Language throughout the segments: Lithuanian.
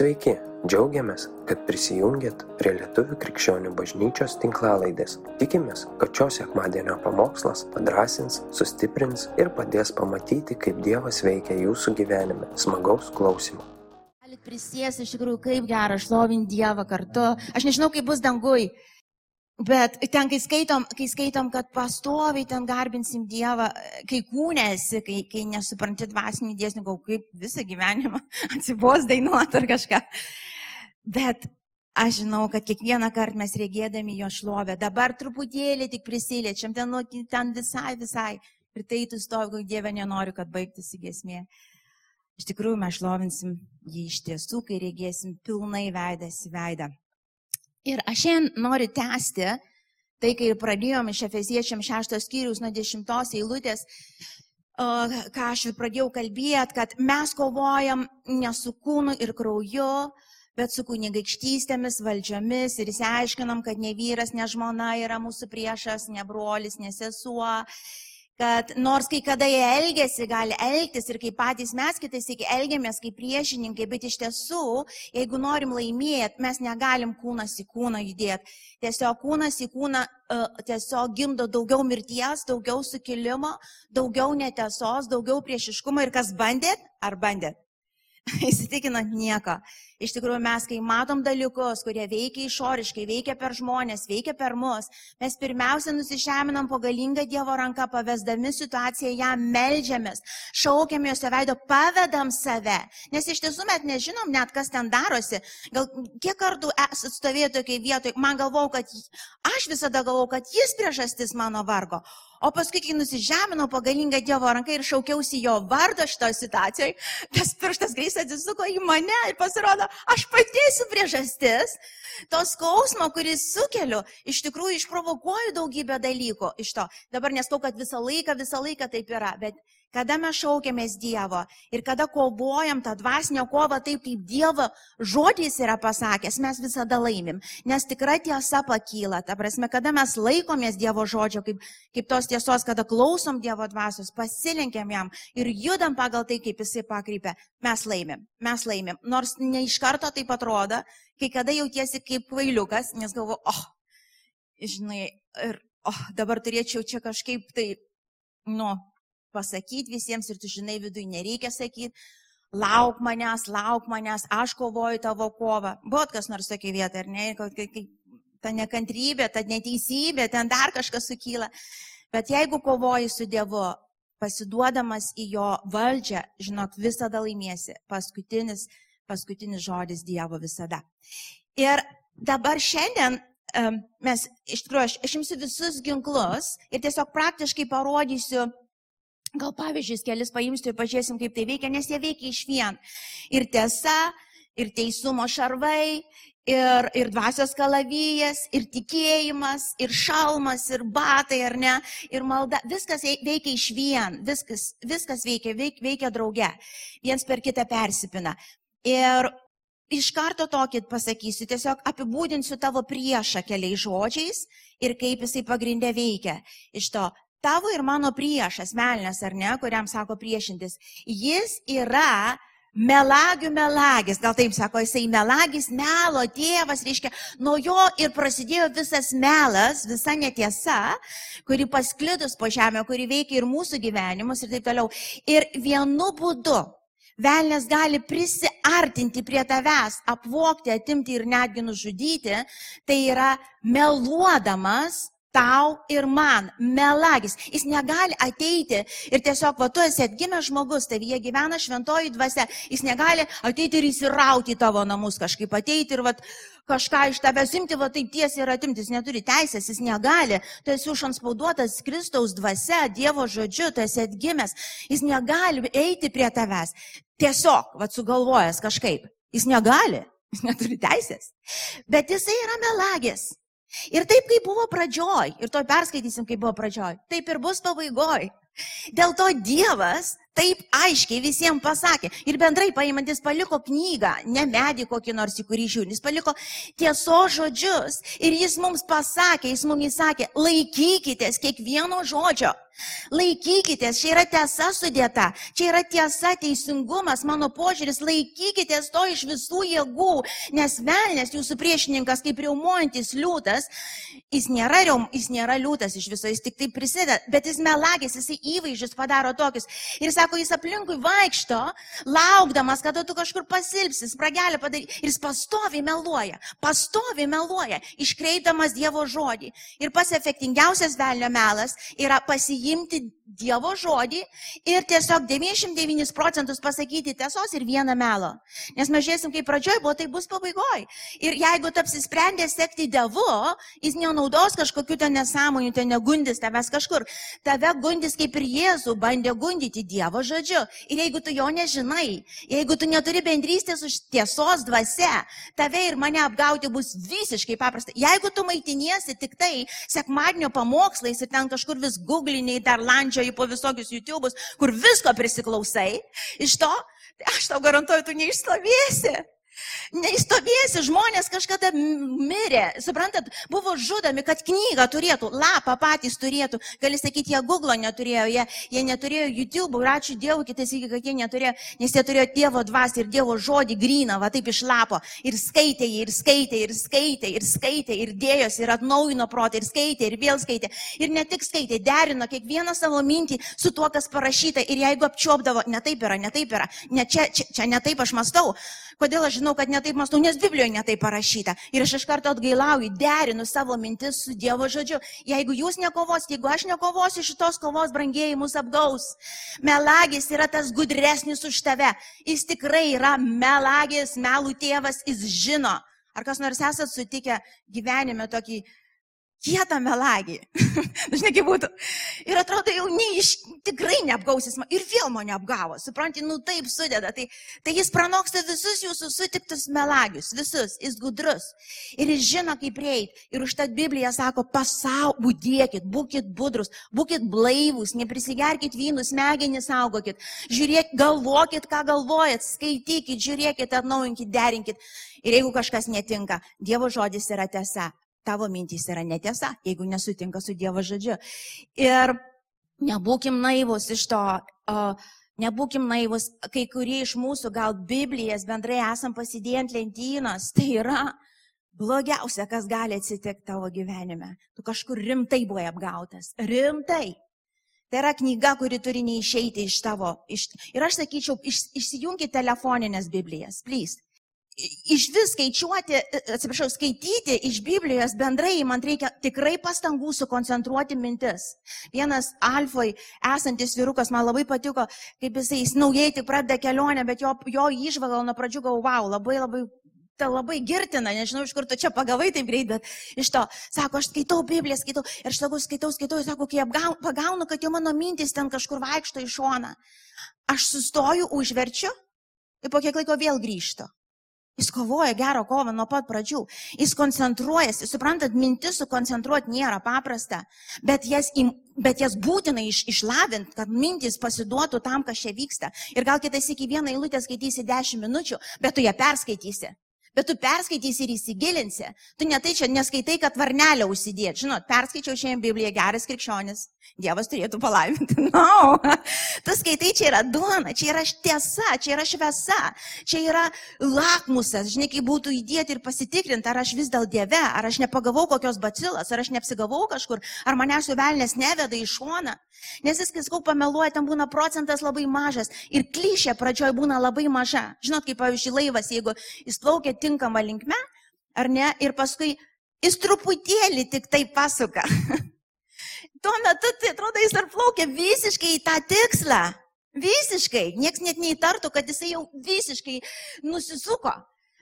Sveiki, džiaugiamės, kad prisijungiat prie Lietuvų krikščionių bažnyčios tinklalaidės. Tikimės, kad šios sekmadienio pamokslas padrasins, sustiprins ir padės pamatyti, kaip Dievas veikia jūsų gyvenime. Smagaus klausimų. Galit prisės iš tikrųjų, kaip gera šlovinti Dievą kartu. Aš nežinau, kaip bus dangui, bet ten, kai skaitom, kai skaitom, kad pastoviai ten garbinsim Dievą, kai kūnėsi, kai, kai nesupranti dvasinių dėsnių, kaip visą gyvenimą atsibos dainuoti ar kažką. Bet aš žinau, kad kiekvieną kartą mes regėdami jo šlovę, dabar truputėlį tik prisiliečiam, ten, ten visai, visai. Ir tai tu stovi, Dieve, nenoriu, kad baigtųsi gesmė. Iš tikrųjų, mes šlovinsim jį iš tiesų, kai regėsim pilnai veidas į veidą. Ir aš šiandien noriu tęsti tai, kai pradėjom iš Efeziečiam šeštos skyrius nuo dešimtos eilutės, ką aš ir pradėjau kalbėti, kad mes kovojam ne su kūnu ir krauju, bet su kunigaikštystėmis, valdžiomis ir įsiaiškinam, kad ne vyras, ne žmona yra mūsų priešas, ne brolis, ne sesuo, kad nors kai kada jie elgesi, gali elgtis ir kaip patys mes kitais iki elgiamės kaip priešininkai, bet iš tiesų, jeigu norim laimėti, mes negalim kūnas į kūną judėti. Tiesiog kūnas į kūną uh, tiesiog gimdo daugiau mirties, daugiau sukilimo, daugiau netiesos, daugiau priešiškumo ir kas bandėt, ar bandėt? Įsitikinant nieko. Iš tikrųjų, mes, kai matom dalykus, kurie veikia išoriškai, veikia per žmonės, veikia per mus, mes pirmiausia nusižeminam po galingą Dievo ranką, pavesdami situaciją, ją melžiamės, šaukiam jos veido, pavedam save. Nes iš tiesų mes nežinom net, kas ten darosi. Gal kiek kartų esate stovėję tokiai vietoje, man galvau, kad aš visada galvau, kad jis priežastis mano vargo. O paskui, kai nusižeminau pagalingą Dievo ranką ir šaukiausi jo vardo šitoje situacijoje, tas pirštas grįžęs atsisuko į mane ir pasirodo, aš esu priežastis. To skausmo, kuris sukeliu, iš tikrųjų išprovokuoju daugybę dalykų iš to. Dabar neskau, kad visą laiką, visą laiką taip yra, bet kada mes šaukiamės Dievo ir kada kovojam tą dvasinę kovą taip, kaip Dievo žodis yra pasakęs, mes visada laimim. Nes tikra tiesa pakyla. Ta prasme, kada mes laikomės Dievo žodžio, kaip, kaip tos tiesos, kada klausom Dievo dvasios, pasilenkiam jam ir judam pagal tai, kaip jisai pakrypia, mes laimim. Mes laimim. Nors ne iš karto taip atrodo, kai kada jautiesi kaip kvailiukas, nes galvo, oh, žinai, ir oh, dabar turėčiau čia kažkaip tai, nu, pasakyti visiems ir tu žinai, viduje nereikia sakyti, lauk manęs, lauk manęs, aš kovoju tavo kovą. Buvot kas nors tokia vieta, ar ne? Ta nekantrybė, ta neteisybė, ten dar kažkas sukyla. Bet jeigu kovoji su Dievu, pasiduodamas į jo valdžią, žinok, visada laimėsi. Paskutinis, paskutinis žodis Dievo visada. Ir dabar šiandien mes, iš tikrųjų, aš, aš imsiu visus ginklus ir tiesiog praktiškai parodysiu, Gal pavyzdžius kelis paimsiu ir pažiūrėsim, kaip tai veikia, nes jie veikia iš vien. Ir tiesa, ir teisumo šarvai, ir, ir dvasios kalavijas, ir tikėjimas, ir šalmas, ir batai, ar ne, ir malda. Viskas veikia iš vien, viskas, viskas veikia, veik, veikia drauge. Viens per kitą persipina. Ir iš karto tokį pasakysiu, tiesiog apibūdinsiu tavo priešą keliais žodžiais ir kaip jisai pagrindė veikia. Iš to tavo ir mano priešas, melnes ar ne, kuriam sako priešintis, jis yra melagių melagis, gal taip sako, jisai melagis, melo tėvas, reiškia, nuo jo ir prasidėjo visas melas, visa netiesa, kuri pasklidus po žemę, kuri veikia ir mūsų gyvenimus ir taip toliau. Ir vienu būdu Velnes gali prisiartinti prie tavęs, apvokti, atimti ir netgi nužudyti, tai yra meluodamas tau ir man, melagis. Jis negali ateiti ir tiesiog, va, tu esi atgimęs žmogus, tavyje gyvena šventoji dvasia. Jis negali ateiti ir įsirauti į tavo namus kažkaip, ateiti ir va, kažką iš tavęs imti, va taip tiesiai ir atimti. Jis neturi teisės, jis negali. Tu esi užanspauduotas Kristaus dvasia, Dievo žodžiu, tu esi atgimęs. Jis negali eiti prie tavęs. Tiesiog, va, sugalvojęs kažkaip. Jis negali. Jis neturi teisės. Bet jisai yra melagis. Ir taip, kaip buvo pradžioj, ir to perskaitysim, kaip buvo pradžioj, taip ir bus pabaigoj. Dėl to Dievas taip aiškiai visiems pasakė. Ir bendrai paimantis paliko knygą, ne medį kokį nors į kurį žiūri, jis paliko tieso žodžius. Ir jis mums pasakė, jis mums įsakė, laikykitės kiekvieno žodžio. Laikykitės, čia yra tiesa sudėta, čia yra tiesa, teisingumas, mano požiūris, laikykitės to iš visų jėgų, nes velnės jūsų priešininkas kaip riaumojantis liūtas, jis nėra, riaum, jis nėra liūtas iš viso, jis tik tai prisideda, bet jis melagis, jis įvaizdžius padaro tokius. Ir sako, jis aplinkui vaikšto, laukdamas, kada tu kažkur pasilpsi, spragelį padaryti. Ir jis pastovi meluoja, pastovi meluoja, iškreipdamas Dievo žodį. Ir pas efektingiausias velnio melas yra pasijimti Dievo žodį ir tiesiog 99 procentus pasakyti tiesos ir vieną melą. Nes mes žiūrėsim, kaip pradžioj buvo, tai bus pabaigoje. Ir jeigu tu apsisprendė sekti Dievu, jis nenaudos kažkokiu ten nesąmonių, ten negundys tavęs kažkur. Tave gundys kaip ir Jėzų bandė gundyti Dievo žodžiu. Ir jeigu tu jo nežinai, jeigu tu neturi bendrystės už tiesos dvasia, tave ir mane apgauti bus visiškai paprasta. Jeigu tu maitiniesi tik tai sekmadienio pamokslais ir ten kažkur vis googliniai dar landžio, vaikščioji po visokius YouTube'us, kur visko prisiklausai, iš to, aš tau garantuoju, tu neišstovėsi. Neįstovėsi, žmonės kažkada mirė, suprantat, buvo žudomi, kad knygą turėtų, lapą patys turėtų. Gali sakyti, jie Google neturėjo, jie, jie neturėjo YouTube, ir ačiū Dievui, kitas iki, kad jie neturėjo, nes jie turėjo Dievo dvasį ir Dievo žodį gryną, va taip iš lapo. Ir skaitė, ir skaitė, ir skaitė, ir skaitė, ir dėjosi, ir atnaujino protą, ir skaitė, ir vėl skaitė. Ir ne tik skaitė, derino kiekvieną savo mintį su tuo, kas parašyta. Ir jeigu apčiopdavo, ne taip yra, ne taip yra, ne čia, čia, čia ne taip aš mastau. Kodėl aš žinau, kad netaip mąstau, nes Biblijoje netaip parašyta. Ir aš iš karto atgailauju, derinu savo mintis su Dievo žodžiu. Jeigu jūs nekovosite, jeigu aš nekovosiu, šitos kovos brangieji mus apgaus. Melagis yra tas gudresnis už tave. Jis tikrai yra melagis, melų tėvas, jis žino. Ar kas nors esat sutikę gyvenime tokį kietą melagį. Dažnai kaip būtų. Ir atrodo, jau neiš, tikrai neapgausis. Ir vėl mane apgavo. Supranti, nu taip sudeda. Tai, tai jis pranoksta visus jūsų sutiktus melagius. Visus. Jis gudrus. Ir jis žino, kaip prieiti. Ir už tą Bibliją sako, pasau, būdėkit, būkit budrus, būkit blaivus, neprisigerkit vynų, smegenis saugokit. Žiūrėk, galvokit, ką galvojat, skaitykit, žiūrėkit, atnaujinkit, derinkit. Ir jeigu kažkas netinka, Dievo žodis yra tiesa tavo mintys yra netiesa, jeigu nesutinka su Dievo žodžiu. Ir nebūkim naivus iš to, uh, nebūkim naivus, kai kurie iš mūsų gal Biblijas bendrai esam pasidėję ant lentynos, tai yra blogiausia, kas gali atsitikti tavo gyvenime. Tu kažkur rimtai buvai apgautas. Rimtai. Tai yra knyga, kuri turi neišeiti iš tavo. Iš, ir aš sakyčiau, iš, išsijunkite telefoninės Biblijas, plys iš vis skaičiuoti, atsiprašau, skaityti iš Biblijos bendrai, man reikia tikrai pastangų sukoncentruoti mintis. Vienas Alfoj esantis vyrukas man labai patiko, kaip jisai, jis naujai tik pradeda kelionę, bet jo, jo išvalgo nuo pradžių galvo, wow, labai labai tai labai girtina, nežinau, iš kur tu čia pagavai taip greit, bet iš to, sako, aš skaitau Bibliją, skaitau, ir aš sakau, skaitau, skaitau, ir sako, kai apgaunu, pagaunu, kad jau mano mintis ten kažkur vaikšto į šoną, aš sustoju, užverčiu ir po kiek laiko vėl grįžtu. Jis kovoja gerą kovą nuo pat pradžių. Jis koncentruojasi. Suprantat, mintis sukoncentruoti nėra paprasta, bet jas, bet jas būtina iš, išlavinti, kad mintis pasiduotų tam, kas čia vyksta. Ir gal kitais iki vieną eilutę skaitysi 10 minučių, bet tu ją perskaitysi. Bet tu perskaitysi ir įsigilinsi. Tu netai čia neskaitai, kad varnelę užsidėt. Žinot, perskaičiau šiandien Bibliją, geras krikščionis. Dievas turėtų palaiminti. No. Tu skaitai, čia yra duona, čia yra tiesa, čia yra šviesa, čia yra lakmusas. Žinai, kaip būtų įdėti ir pasitikrinti, ar aš vis dėl Dieve, ar aš nepagavau kokios bacilas, ar aš neapsigavau kažkur, ar manęs suvelnės neveda į šoną. Nes jis, kai skau pameluoja, ten būna procentas labai mažas ir klišė pradžioj būna labai maža. Žinot, kaip pavyzdžiui laivas, jeigu jis plaukia tinkama linkme, ar ne, ir paskui jis truputėlį tik tai pasuka. Tuo metu, tai atrodo, jis ar plaukia visiškai į tą tikslą. Visiškai. Niekas net neįtartų, kad jisai jau visiškai nusisuko.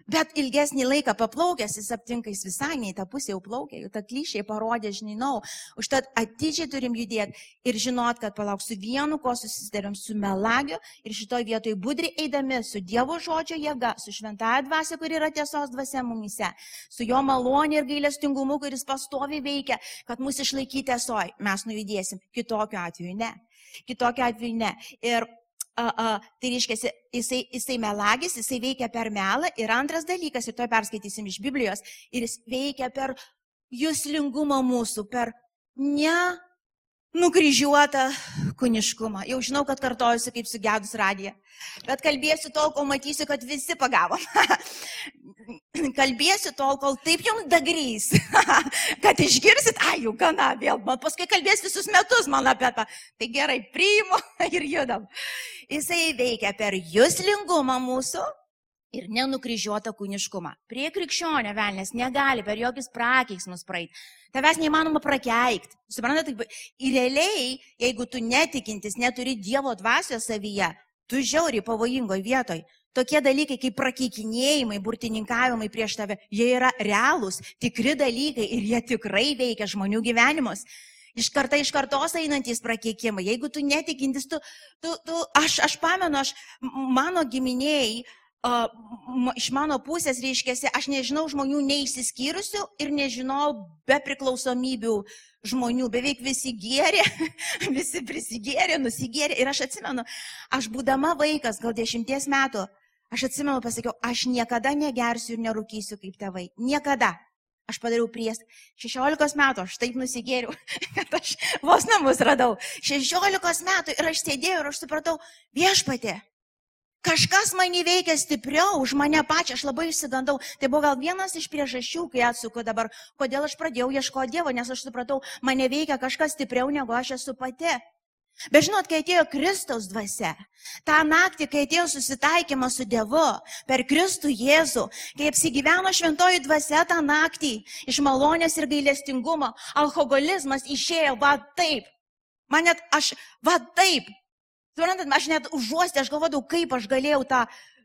Bet ilgesnį laiką paplaukęs jis aptinka, jis visai ne į tą pusę jau plaukia, jau ta klyšiai parodė, žinai, nau. Užtat atidžiai turim judėti ir žinot, kad palauk su vienu, ko susidarėm su melagiu ir šitoje vietoje budri eidami su Dievo žodžio jėga, su šventąją dvasia, kuri yra tiesos dvasia mumise, su jo malonė ir gailestingumu, kuris pastovi veikia, kad mus išlaikyti tiesoj, mes nujudėsim. Kitokiu atveju ne. Kitokiu atveju ne. Ir a, tai reiškia, jisai, jisai melagis, jisai veikia per melą. Ir antras dalykas, ir to perskaitysim iš Biblijos, ir jis veikia per jūslingumą mūsų, per ne nukryžiuotą kūniškumą. Jau žinau, kad kartojusi kaip sugedus radiją. Bet kalbėsiu tol, kol matysiu, kad visi pagavom. kalbėsiu tol, kol taip jums dagrys, kad išgirsit, ai, jau gana vėl, man paskui kalbės visus metus man apie tą. Tai gerai, priimu ir judam. Jisai veikia per jūslingumą mūsų ir nenukryžiuotą kūniškumą. Prie krikščionio velnės negali per jokius prakeiksmus praeiti. Tavęs neįmanoma prakeikti. Suprantate, ir realiai, jeigu tu netikintis, neturi Dievo dvasios savyje, tu žiauri pavojingoje vietoje. Tokie dalykai kaip prakeikinėjimai, burtininkavimai prieš tave, jie yra realūs, tikri dalykai ir jie tikrai veikia žmonių gyvenimus. Iš karto iš kartos einantys prakeikimai. Jeigu tu netikintis, tu, tu, tu aš, aš pamenu, aš, mano giminiai, uh, iš mano pusės reiškia, aš nežinau žmonių neįsiskyrusių ir nežinau be priklausomybių žmonių. Beveik visi gėrė, visi prisigėrė, nusigėrė. Ir aš atsimenu, aš būdama vaikas, gal dešimties metų, aš atsimenu, pasakiau, aš niekada negersiu ir nerūkysiu kaip tėvai. Niekada. Aš padariau prieš 16 metų, aš taip nusigėriau, kad aš vos namus radau. 16 metų ir aš sėdėjau ir aš supratau, viešpatė, Kažkas mane veikia stipriau už mane pačią, aš labai išsigandau. Tai buvo gal vienas iš priežasčių, kai atsuku dabar, kodėl aš pradėjau ieškoti Dievo, nes aš supratau, mane veikia kažkas stipriau negu aš esu pati. Bet žinot, kai atėjo Kristaus dvasia, tą naktį, kai atėjo susitaikymas su Dievu per Kristų Jėzų, kai apsigyveno šventoji dvasia tą naktį iš malonės ir gailestingumo, alkoholizmas išėjo va taip. Man net aš va taip Suprantat, aš net užuosti, aš galvodavau, kaip aš galėjau tą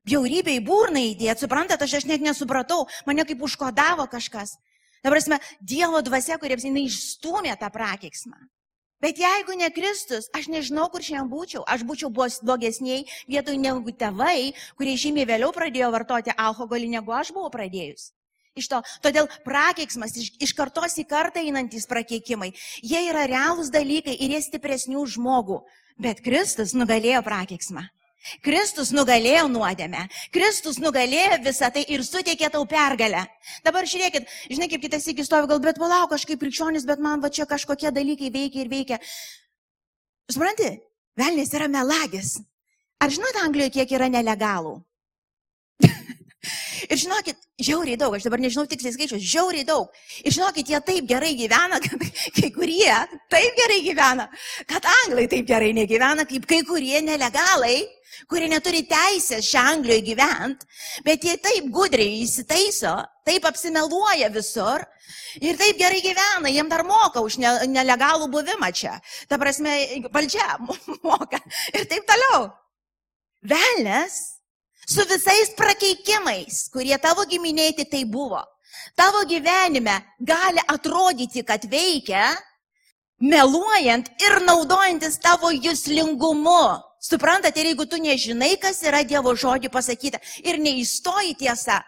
bjaurybę į burną įdėti. Suprantat, aš, aš net nesupratau, mane kaip užkodavo kažkas. Dabar, prasme, Dievo dvasia, kuriems jinai išstumė tą prakeiksmą. Bet jeigu ne Kristus, aš nežinau, kur šiandien būčiau. Aš būčiau blogesniai vietoj negu tėvai, kurie žymiai vėliau pradėjo vartoti alkoholį, negu aš buvau pradėjus. Iš to, todėl prakeiksmas, iš, iš kartos į kartą einantys prakeikimai, jie yra realūs dalykai ir jie stipresnių žmogų. Bet Kristus nugalėjo prakeiksmą. Kristus nugalėjo nuodėmę. Kristus nugalėjo visą tai ir suteikė tau pergalę. Dabar žiūrėkit, žinai, kaip kitas iki stovi, gal bet palauk, aš kaip krikščionis, bet man va čia kažkokie dalykai veikia ir veikia. Supranti, velnės yra melagis. Ar žinote Anglijoje, kiek yra nelegalų? Ir žinokit, žiauriai daug, aš dabar nežinau tiksliai skaičius, žiauriai daug. Ir žinokit, jie taip gerai gyvena, kad kai kurie taip gerai gyvena, kad anglai taip gerai negyvena, kaip kai kurie nelegalai, kurie neturi teisės šią Anglijoje gyventi, bet jie taip gudriai įsitaiso, taip apsimeluoja visur ir taip gerai gyvena, jiem dar moka už ne, nelegalų buvimą čia. Ta prasme, valdžia moka ir taip toliau. Velnes su visais prakeikimais, kurie tavo giminėti tai buvo. Tavo gyvenime gali atrodyti, kad veikia, meluojant ir naudojantis tavo jūslingumu. Suprantate, ir jeigu tu nežinai, kas yra Dievo žodžių pasakyta ir neįstoji tiesa,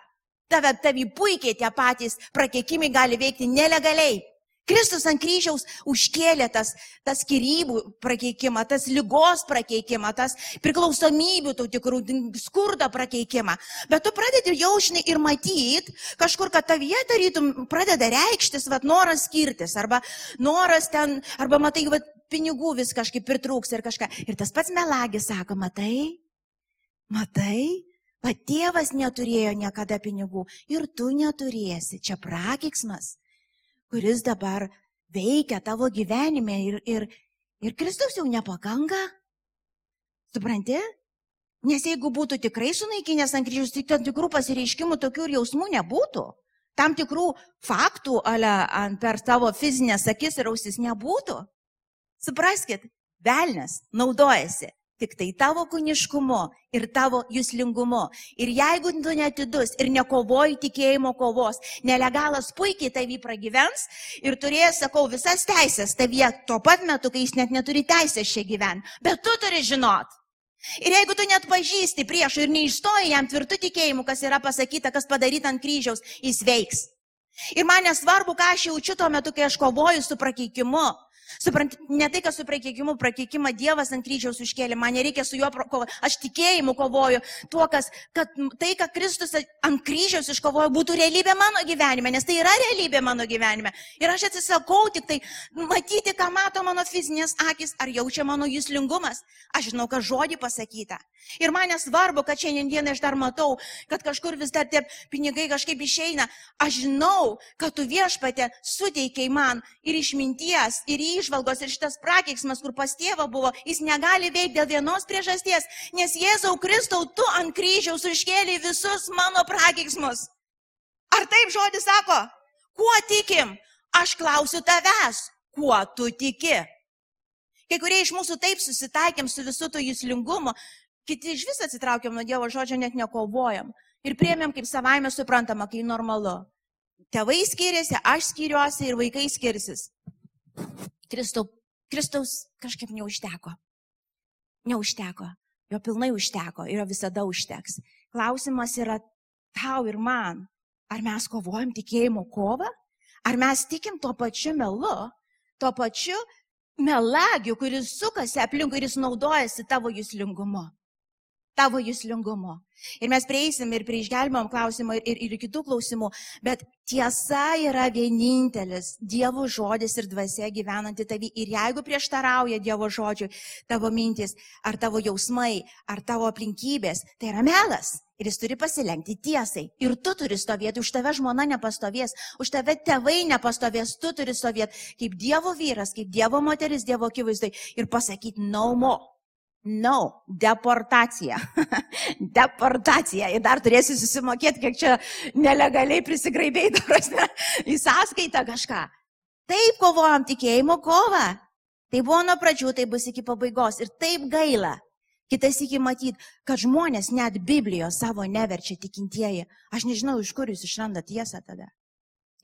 tave, tavi puikiai tie patys prakeikimai gali veikti nelegaliai. Kristus ant kryžiaus užkėlė tas, tas skirybų prakeikimą, tas lygos prakeikimą, tas priklausomybių tų tikrų skurdo prakeikimą. Bet tu pradedi jaušni ir matyti kažkur, kad ta vieta rytum pradeda reikštis, vad noras skirtis, arba noras ten, arba matai, vad pinigų vis kažkaip pritrūks ir kažką. Ir tas pats melagis sako, matai, matai, pat tėvas neturėjo niekada pinigų ir tu neturėsi. Čia prakeiksmas kuris dabar veikia tavo gyvenime ir, ir, ir Kristus jau nepakanka. Supranti? Nes jeigu būtų tikrai sunaikinęs ant kryžiaus, tai tam tikrų pasireiškimų, tokių ir jausmų nebūtų. Tam tikrų faktų ale, ant, per tavo fizinės akis ir ausis nebūtų. Supraskit, velnės naudojasi tik tai tavo kūniškumu ir tavo jūslingumu. Ir jeigu tu netidus ir nekovoji tikėjimo kovos, nelegalas puikiai tavį pragyvens ir turės, sakau, visas teisės tavyje tuo pat metu, kai jis net neturi teisės čia gyventi. Bet tu turi žinot. Ir jeigu tu net pažįsti priešų ir neišstoji jam tvirtų tikėjimu, kas yra pasakyta, kas padaryta ant kryžiaus, jis veiks. Ir man nesvarbu, ką aš jaučiu tuo metu, kai aš kovoju su prakeikimu. Suprant, ne tai, kad su prakeikimu, prakeikimą Dievas ant kryžiaus užkėlė, man nereikia su juo kovoti, aš tikėjimu kovoju tuo, kas, kad tai, ką Kristus ant kryžiaus iškovojo, būtų realybė mano gyvenime, nes tai yra realybė mano gyvenime. Ir aš atsisakau tik tai matyti, ką mato mano fizinės akis, ar jaučia mano jūslingumas. Aš žinau, kad žodį pasakyta. Ir man nesvarbu, kad šiandien aš dar matau, kad kažkur vis dar tie pinigai kažkaip išeina. Aš žinau, kad tu viešpatė suteikiai man ir išminties, ir išvalgos, ir šitas prakeiksmas, kur pas tėvą buvo, jis negali veikti dėl vienos priežasties, nes Jėzau Kristau, tu ant kryžiaus iškėlė visus mano prakeiksmus. Ar taip žodis sako? Kuo tikim? Aš klausiu tavęs, kuo tu tiki? Kai kurie iš mūsų taip susitaikėm su visų to jūslingumu, kiti iš vis atsitraukėm nuo Dievo žodžio, net nekovojam. Ir priemėm kaip savaime suprantama, kai normalu. Tėvai skiriasi, aš skiriuosi ir vaikai skirsis. Kristau, Kristaus kažkaip neužteko. Neužteko. Jo pilnai užteko ir jo visada užteks. Klausimas yra tau ir man. Ar mes kovojam tikėjimo kovą? Ar mes tikim tuo pačiu melu, tuo pačiu melagiu, kuris sukasi aplinkui ir jis naudojasi tavo jūslingumu? Tavo jūslingumo. Ir mes prieisim ir prie išgelbėjimo klausimo ir, ir, ir kitų klausimų, bet tiesa yra vienintelis Dievo žodis ir dvasia gyvenanti tavi. Ir jeigu prieštarauja Dievo žodžiui tavo mintis, ar tavo jausmai, ar tavo aplinkybės, tai yra melas. Ir jis turi pasilenkti tiesai. Ir tu turi stovėti, už tave žmona nepastovės, už tave tėvai nepastovės, tu turi stovėti kaip Dievo vyras, kaip Dievo moteris Dievo akivaizdai ir pasakyti no more. No, deportacija. deportacija. Ir dar turėsi susimokėti, kiek čia nelegaliai prisigraibėjai, prasme, į sąskaitą kažką. Taip kovojam tikėjimo kovą. Tai buvo nuo pradžių, tai bus iki pabaigos. Ir taip gaila. Kitas iki matyti, kad žmonės net Biblijos savo neverčia tikintieji. Aš nežinau, iš kur jūs išrandat tiesą tada.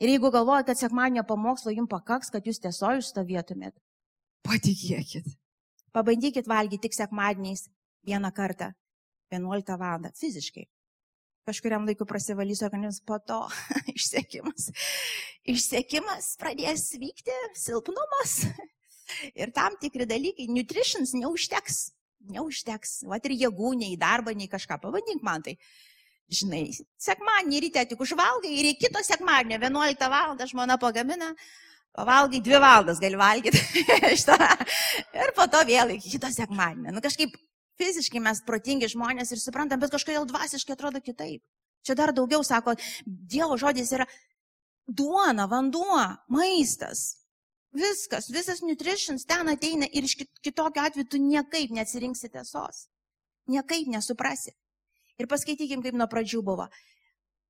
Ir jeigu galvojate, kad sekmadienio pamokslo jums pakaks, kad jūs tiesoju stovėtumėt, patikėkit. Pabandykit valgyti tik sekmadieniais vieną kartą, 11 val. fiziškai. Kažkuriam laikui prasivalys organizmas, po to išsiekimas. Išsiekimas pradės vykti, silpnumas. Ir tam tikri dalykai, nutritions neužteks. Neužteks. Vat ir jėgų, nei darbą, nei kažką. Pabandyk man tai. Žinai, sekmadienį ryte tik užvalgai ir į kito sekmadienio 11 val. žmona pagamina, Pavalgai dvi valandas gali valgyti šitą. Ir po to vėl iki kito sekmadienio. Nu, kažkaip fiziškai mes protingi žmonės ir suprantam, bet kažkodėl dvasiškai atrodo kitaip. Čia dar daugiau sako, Dievo žodis yra duona, vanduo, maistas. Viskas, visas nutritions ten ateina ir iš kitokio atveju tu niekaip neatsirinksi tiesos. Niekaip nesuprasi. Ir paskaitykim, kaip nuo pradžių buvo.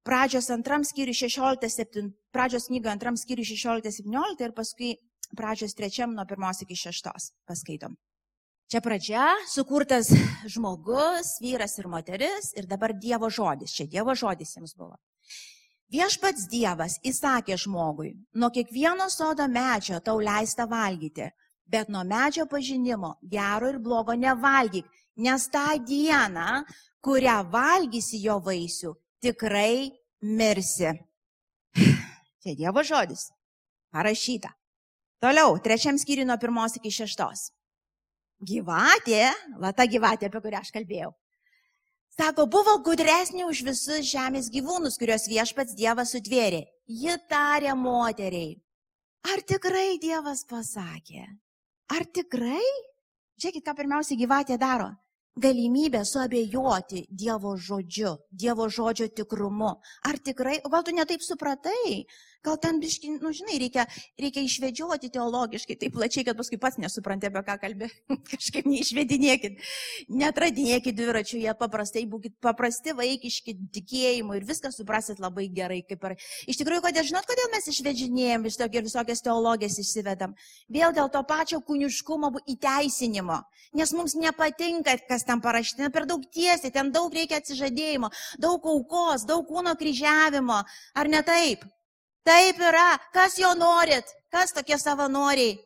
Pradžios antram skyriui 16, pradžios knyga antram skyriui 16-17 ir paskui pradžios trečiam nuo pirmos iki šeštos paskaitom. Čia pradžia, sukurtas žmogus, vyras ir moteris ir dabar Dievo žodis. Čia Dievo žodis jiems buvo. Viešpats Dievas įsakė žmogui, nuo kiekvieno sodo medžio tau leista valgyti, bet nuo medžio pažinimo gero ir blogo nevalgyk, nes tą dieną, kurią valgysi jo vaisių, tikrai mirsi. Čia Dievo žodis. Parašyta. Toliau, trečiam skyriui nuo pirmos iki šeštos. Gyvatė, va ta gyvatė, apie kurią aš kalbėjau. Sako, buvo gudresnė už visus žemės gyvūnus, kuriuos viešpats Dievas sutvėrė. Ji tarė moteriai. Ar tikrai Dievas pasakė? Ar tikrai? Žiūrėkit, ką pirmiausia gyvatė daro galimybę suabejoti Dievo žodžiu, Dievo žodžio tikrumu. Ar tikrai, o gal tu netaip supratai, gal ten biški, nu žinai, reikia, reikia išvedžioti teologiškai, taip plačiai, kad paskui pats nesupranti, apie ką kalbė. Kažkaip neišvedinėkit, netradinėkit dviračių, jie paprastai, būkit paprasti, vaikiški, tikėjimu ir viską suprasit labai gerai. Ar... Iš tikrųjų, kodėl, žinot, kodėl mes išvedžinėjom vis tokia, visokias teologijas išsivedam? Vėl dėl to pačio kūniškumo įteisinimo. Nes mums nepatinka, kas ten parašyta, per daug tiesiai, ten daug reikia atsižadėjimo, daug aukos, daug kūno kryžiavimo. Ar ne taip? Taip yra. Kas jo norit? Kas tokie savanoriai?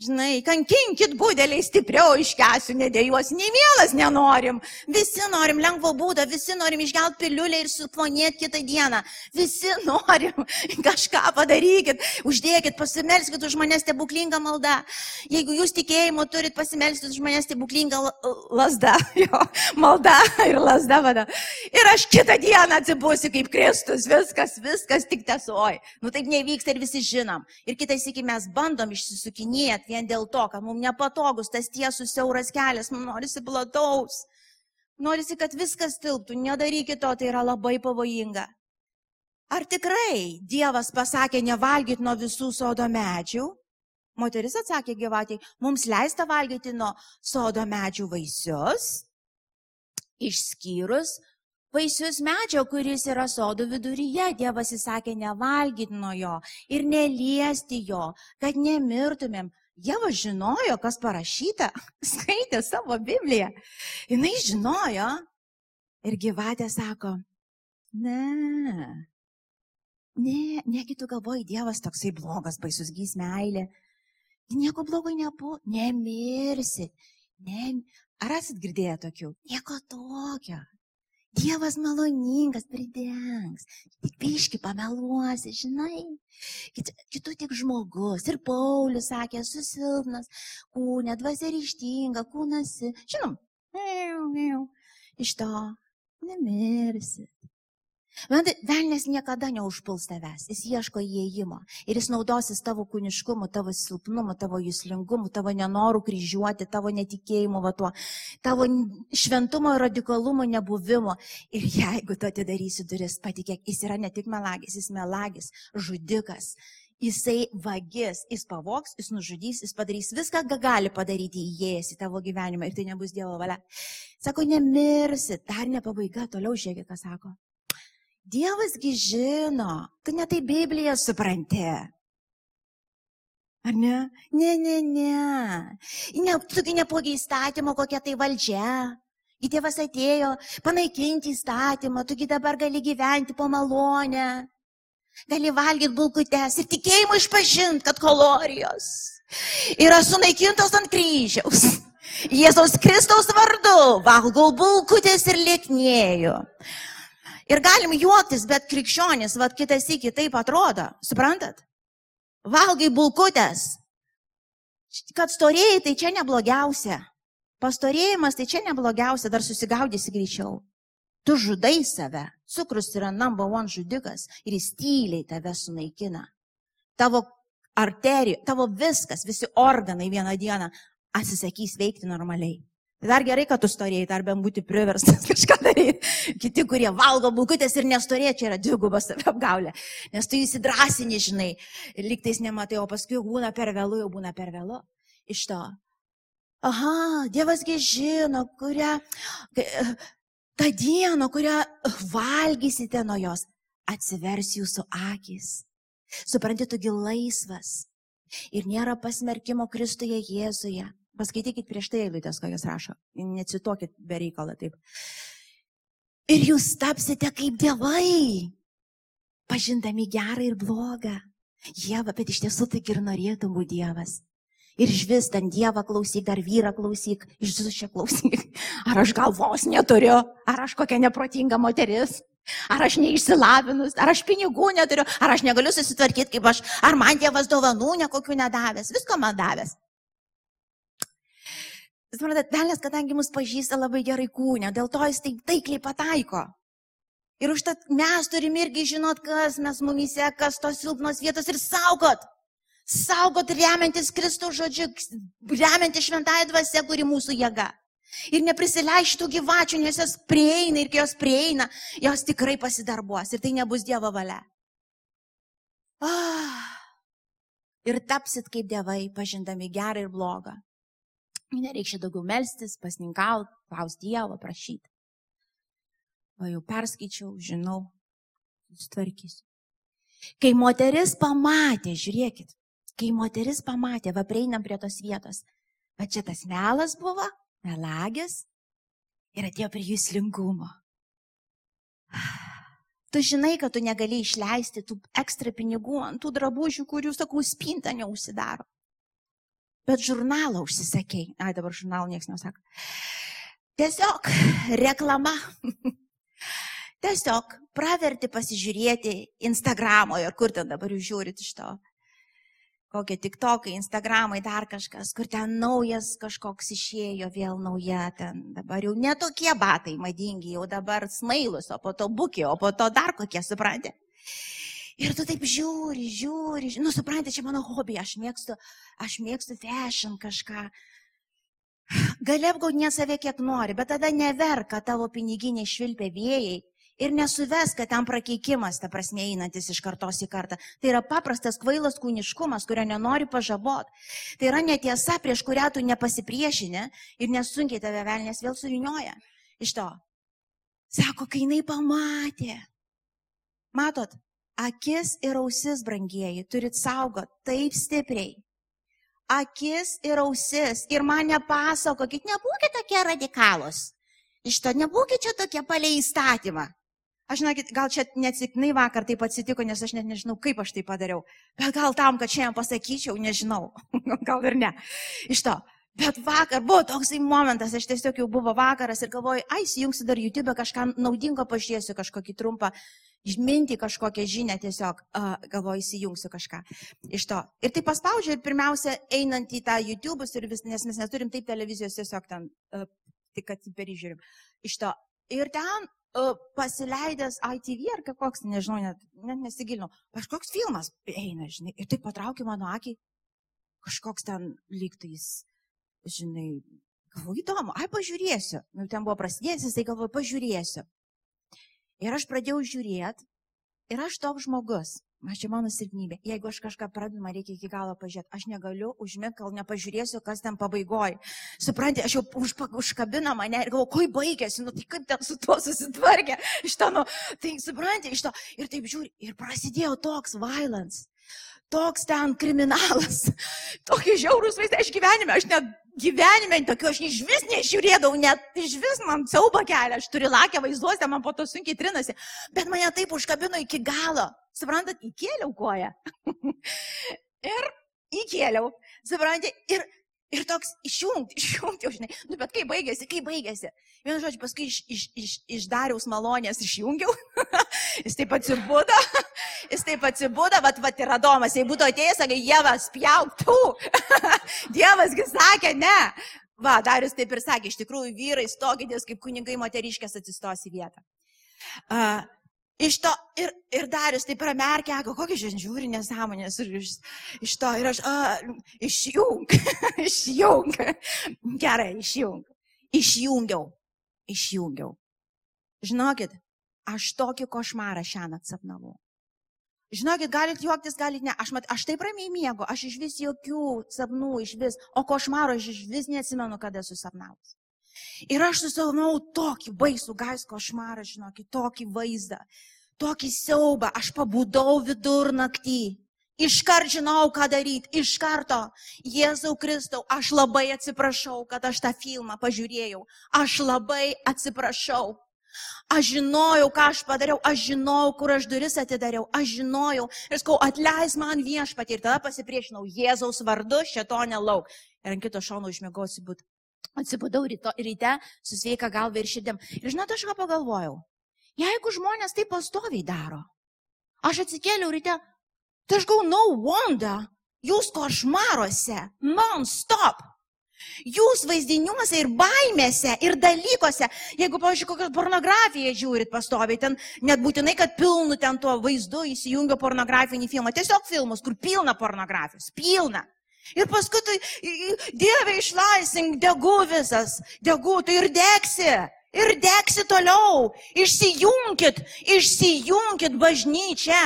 Žinai, kankinkit būdeliai stipriau iškesiu, nedėjuos, nei mielas nenorim. Visi norim lengvo būdo, visi norim išgelt piliulę ir suplonėti kitą dieną. Visi norim kažką padarykit, uždėkit, pasimelskit už mane stebuklingą maldą. Jeigu jūs tikėjimo turit, pasimelskit už mane stebuklingą lasdą. Jo, malda ir lasda vada. Ir aš kitą dieną atsibusiu kaip Kristus, viskas, viskas tik tesoj. Nu taip nevyksta ir visi žinom. Ir kitais iki mes bandom išsisukinėti net vien dėl to, kad mums nepatogus tas tiesus siauras kelias, mums norisi plataus. Norisi, kad viskas tilptų, nedarykit to, tai yra labai pavojinga. Ar tikrai Dievas pasakė nevalgyti nuo visų sodo medžių? Moteris atsakė gyvatį, mums leista valgyti nuo sodo medžių vaisius, išskyrus vaisius medžio, kuris yra sodo viduryje. Dievas įsakė nevalgyti nuo jo ir neliesti jo, kad nemirtumėm. Jeva žinojo, kas parašyta, skaitė savo Bibliją. Jis žinojo. Ir gyvatė sako, ne, ne, negi tu galvoji, Dievas toksai blogas, baisus gys meilė. Nieko blogo nebuvo, nemirsi. Ne, ar esat girdėję tokių? Nieko tokio. Dievas maloningas pridengs, tik piški pameluosi, žinai. Kitų tik žmogus. Ir Paulius sakė, esu silpnas, kūnė, dvasia ryštinga, kūnas, žinom, iš to nemirsi. Velnės niekada neužpuls tavęs, jis ieško įėjimo ir jis naudosis tavo kūniškumu, tavo silpnumu, tavo jūslingumu, tavo nenoru kryžiuoti, tavo netikėjimu, va tuo, tavo šventumo ir radikalumo nebuvimu. Ir jeigu tu atidarysi duris, patikėk, jis yra ne tik melagis, jis melagis, žudikas. Jisai vagis, jis pavoks, jis nužudys, jis padarys viską, ką gali padaryti įėjęs į tavo gyvenimą ir tai nebus Dievo valia. Sako, nemirsi, dar ne pabaiga, toliau žiūrėk, ką sako. Dievasgi žino, tu netai Bibliją supranti. Ar ne? Ne, ne, ne. ne tugi nepogi įstatymo, kokia tai valdžia. Į tėvas atėjo panaikinti įstatymą, tugi dabar gali gyventi po malonę. Gali valgyti bulkutes ir tikėjimą išpažinti, kad kalorijos yra sunaikintos ant kryžiaus. Jėzaus Kristaus vardu valgau bulkutės ir lieknėjau. Ir galim juoktis, bet krikščionis, vad kitas iki taip atrodo, suprantat? Valgai bulkutės. Kad storėjai, tai čia neblogiausia. Pastorėjimas, tai čia neblogiausia, dar susigaudysi greičiau. Tu žudai save. Cukrus yra number one žudikas ir jis tyliai tave sunaikina. Tavo arterijų, tavo viskas, visi organai vieną dieną atsisakys veikti normaliai. Dar gerai, kad tu storėjai, dar bent būti priverstas kažką daryti. Kiti, kurie valgo bulkutės ir nestorėja, čia yra dvigubas apgaulė. Nes tu įsidrasini, žinai, liktais nematai, o paskui būna per vėlų, jau būna per vėlų. Iš to. Aha, Dievasgi žino, kurią, tą dieną, kurią valgysite nuo jos, atsivers jūsų akis. Supranti, tugi laisvas. Ir nėra pasmerkimo Kristuje Jėzuje. Paskaitykit prieš tai eilutės, ką jis rašo. Necituokit be reikalo taip. Ir jūs tapsite kaip dievai, pažindami gerą ir blogą. Dievą, bet iš tiesų tai ir norėtų būti Dievas. Ir iš vis ten Dievą klausyk, dar vyrą klausyk, iš viso čia klausyk. Ar aš galvos neturiu, ar aš kokia neprotinga moteris, ar aš neišsilavinus, ar aš pinigų neturiu, ar aš negaliu susitvarkyti kaip aš, ar man Dievas dovanų nekokių nedavęs, visko man davęs. Suprantat, velnės, kadangi mus pažįsta labai gerai kūnę, dėl to jis taip taikliai pataiko. Ir užtat mes turim irgi žinot, kas mes mumise, kas tos silpnos vietos ir saugot. Saugot remiantis Kristų žodžiu, remiantis šventąją dvasę, kuri mūsų jėga. Ir neprisileištų gyvačių, nes jos prieina ir kai jos prieina, jos tikrai pasidarbuos ir tai nebus Dievo valia. Ah. Ir tapsit kaip dievai, pažindami gerą ir blogą. Nereikia daugiau melstis, pasninkauti, klausti Dievo, prašyti. O jau perskaičiau, žinau, sutvarkysiu. Kai moteris pamatė, žiūrėkit, kai moteris pamatė, va prieinam prie tos vietos, va čia tas melas buvo, melagis ir atėjo prie jūslingumo. Tu žinai, kad tu negali išleisti tų ekstra pinigų ant tų drabužių, kurių, sakau, spinta neužsidaro. Bet žurnalą užsisakėjai. Ai, dabar žurnalą niekas nesako. Tiesiog reklama. Tiesiog praverti pasižiūrėti Instagramoje, kur ten dabar jūs žiūrit iš to. Kokie tik tokai, Instagramai, dar kažkas, kur ten naujas kažkoks išėjo, vėl nauja, ten dabar jau netokie batai madingi, jau dabar smailus, o po to bukiai, o po to dar kokie, suprantate. Ir tu taip žiūri, žiūri, nu suprantate, čia mano hobi, aš mėgstu, aš mėgstu fashion kažką. Gali apgaudinėti save kiek nori, bet tada neverka tavo piniginiai švilpia vėjai ir nesuves, kad ten prakeikimas, ta prasme, einantis iš kartos į kartą. Tai yra paprastas kvailas kūniškumas, kurio nenori pažabot. Tai yra netiesa, prieš kurią tu nepasipriešini ir nesunkiai tave velnės vėl suvinioja. Iš to. Sako, kai jinai pamatė. Matot, akis ir ausis, brangieji, turit saugot taip stipriai. Akis ir ausis. Ir man nepasakokit, nebūkite tokie radikalus. Iš to nebūkite čia tokie palei įstatymą. Aš žinokit, gal čia neatsiknai vakar taip atsitiko, nes aš net nežinau, kaip aš tai padariau. Bet gal tam, kad šiandien pasakyčiau, nežinau. gal ir ne. Iš to. Bet vakar buvo toksai momentas, aš tiesiog jau buvo vakaras ir galvoju, ai, įjungsiu dar YouTube kažką naudingo, pažiūrėsiu kažkokį trumpą mintį, kažkokią žinią, tiesiog uh, galvoju, įsijungsiu kažką iš to. Ir tai paspaudžiu ir pirmiausia, einant į tą YouTube, vis, nes mes neturim taip televizijos, tiesiog ten, uh, tik kad jį perižiūrim. Iš to. Ir ten pasileidęs ITV ar koks, nežinau, net, net nesigilinau, kažkoks filmas eina, žinai, ir tai patraukė mano akį, kažkoks ten lygtais, žinai, galvoju, įdomu, ai pažiūrėsiu, nu, ten buvo prasidėjęs, jisai galvoju, pažiūrėsiu. Ir aš pradėjau žiūrėti, ir aš toks žmogus, Aš čia mano silpnybė. Jeigu aš kažką pradedu, man reikia iki galo pažiūrėti. Aš negaliu užmėgti, kol nepažiūrėsiu, kas ten pabaigoje. Suprantate, aš jau už, užkabina mane ir galvoju, kai baigėsi, nu tai kaip ten su tuo susitvarkė. Iš to, nu, tai suprantate, iš to. Ir taip žiūri, ir prasidėjo toks violence toks ten kriminalas, tokie žiaurūs vaizdai, aš gyvenime, aš net gyvenime tokių, aš iš vis nežiūrėdavau, net iš vis man siauba kelia, aš turiu lakę vaizduose, man po to sunkiai trinasi, bet mane taip užkabino iki galo, suprantat, įkėliau koją. ir įkėliau, suprantat, ir Ir toks išjungti, išjungti, žinai, nu bet kaip baigėsi, kaip baigėsi. Vienu žodžiu, paskui iš, iš, iš, iš dariaus malonės išjungiau, jis taip atsibudo, jis taip atsibudo, bet vat ir Adomas, jei būtų atėjęs, sakai, Dievas, pjauktų. Dievasgi sakė, ne. Va, Darius taip ir sakė, iš tikrųjų vyrai stokitės, kaip kunigai moteriškės atsistos į vietą. Uh, Iš to ir, ir Darius tai pramerkė, kokia šiandien žiūri nesąmonės ir iš, iš to ir aš, a, išjung, išjung, gerai, išjung, išjungiau, išjungiau. Žinokit, aš tokį košmarą šiandien atsapnavau. Žinokit, galit juoktis, galit ne. Aš, mat, aš taip ramiai miegu, aš iš vis jokių sapnų, iš vis, o košmaro aš iš vis neatsimenu, kada esu sapnavus. Ir aš susapnau tokį baisų gais košmarą, žinokit, tokį vaizdą tokį siaubą, aš pabudau vidurnaktį. Iškart žinau, ką daryti, iš karto. Jėzau Kristau, aš labai atsiprašau, kad aš tą filmą pažiūrėjau. Aš labai atsiprašau. Aš žinojau, ką aš padariau, aš žinojau, kur aš duris atidariau, aš žinojau. Ir sakau, atleis man viešpatį. Ir tada pasipriešinau Jėzaus vardu, šito nelauk. Ir ant kito šono užmėgau atsibūti. Atsibūdau ryto, ryte su sveika galva ir širdėm. Ir žinot, aš ką pagalvojau? Jeigu žmonės tai pastoviai daro, aš atsikėliau ryte, tai aš gau, no wonder, jūs košmaruose, non-stop. Jūs vaizdiniuose ir baimėse ir dalykuose, jeigu, pavyzdžiui, kokią pornografiją žiūrit pastoviai, ten net būtinai, kad pilnu ten tuo vaizdu įsijungia pornografinį filmą, tiesiog filmus, kur pilna pornografijos, pilna. Ir paskui tai, Dieve išlaisink, degu visas, degu, tai ir degsi ir degsi toliau. Išsijunkit, išsijunkit bažnyčią.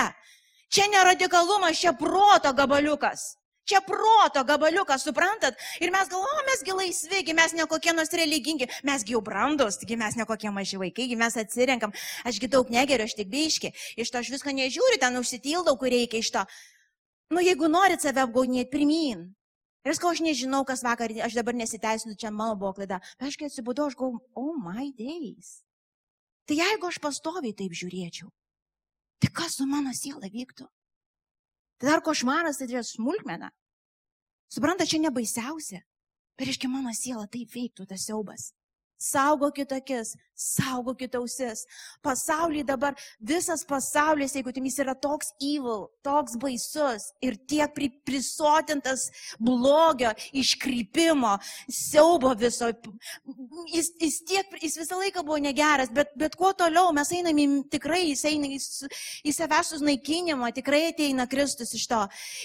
Čia ne radikalumas, čia proto gabaliukas. Čia proto gabaliukas, suprantat? Ir mes galvojame, mesgi laisvi, mes nekokie nors religingi, mesgi jau brandus, taigi mes nekokie maži vaikai, mes atsirenkam, ašgi daug negeriu, aš tik biški, iš to aš visko nežiūriu, ten užsitildau, kur reikia iš to. Nu, jeigu norit save apgaudinėti, pirmin, Ir aš, aš nežinau, kas vakar, aš dabar nesiteisinu, čia mano buvo klaida. Bet aš kai atsibudau, aš galvoju, oh my days. Tai jeigu aš pastoviai taip žiūrėčiau, tai kas su mano siela vyktų? Tai dar košmaras, tai yra smulkmena. Supranta, čia nebaisiausia. Bet reiškia, mano siela taip veiktų tas siaubas. Saugokit akis, saugokit ausis. Pasaulyje dabar visas pasaulis, jeigu jis yra toks evil, toks baisus ir tiek pri, prisotintas blogio, iškrypimo, siaubo viso. Jis, jis, tiek, jis visą laiką buvo negeras, bet, bet kuo toliau mes einame tikrai, jis eina į, į savęs sunaikinimą, tikrai ateina Kristus iš to.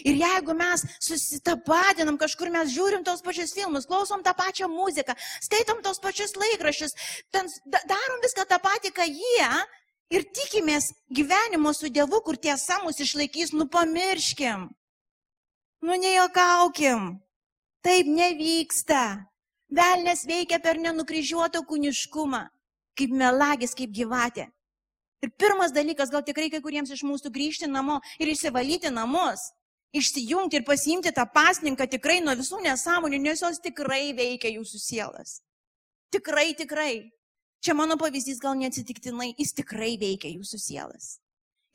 Ir jeigu mes susitapatinam kažkur, mes žiūrim tos pačius filmus, klausom tą pačią muziką, skaitom tos pačius laikraščius, ten darom viską tą patį, ką jie ir tikimės gyvenimo su Dievu, kur tiesa mus išlaikys, nu pamirškim. Nu nejokaukim. Taip nevyksta. Velnes veikia per nenukryžiuotą kūniškumą, kaip melagis, kaip gyvatė. Ir pirmas dalykas, gal tikrai kai kuriems iš mūsų grįžti namo ir išsivalyti namus, išsijungti ir pasiimti tą pasninką tikrai nuo visų nesąmonių, nes jos tikrai veikia jūsų sielas. Tikrai, tikrai. Čia mano pavyzdys gal neatsitiktinai, jis tikrai veikia jūsų sielas.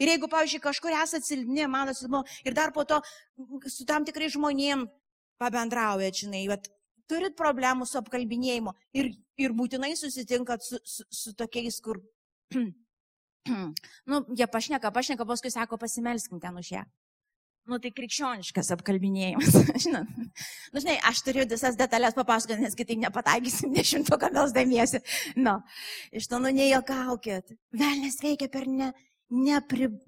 Ir jeigu, pavyzdžiui, kažkur esate silpni, manosi, ir dar po to su tam tikrai žmonėm pabendraujat, žinai, bet turit problemų su apkalbinėjimu ir, ir būtinai susitinkat su, su, su tokiais, kur, nu, jie pašneka, pašneka, paskui sako, pasimelskim ten už ją nu tai krikščioniškas apkalbinėjimas. Žinot, nu, žinai, aš turiu visas detalės papasakoti, nes kitaip nepataikysim dešimtuką melsdamiesi. Nu, iš to nu nejuokaukit. Velnes veikia per ne, ne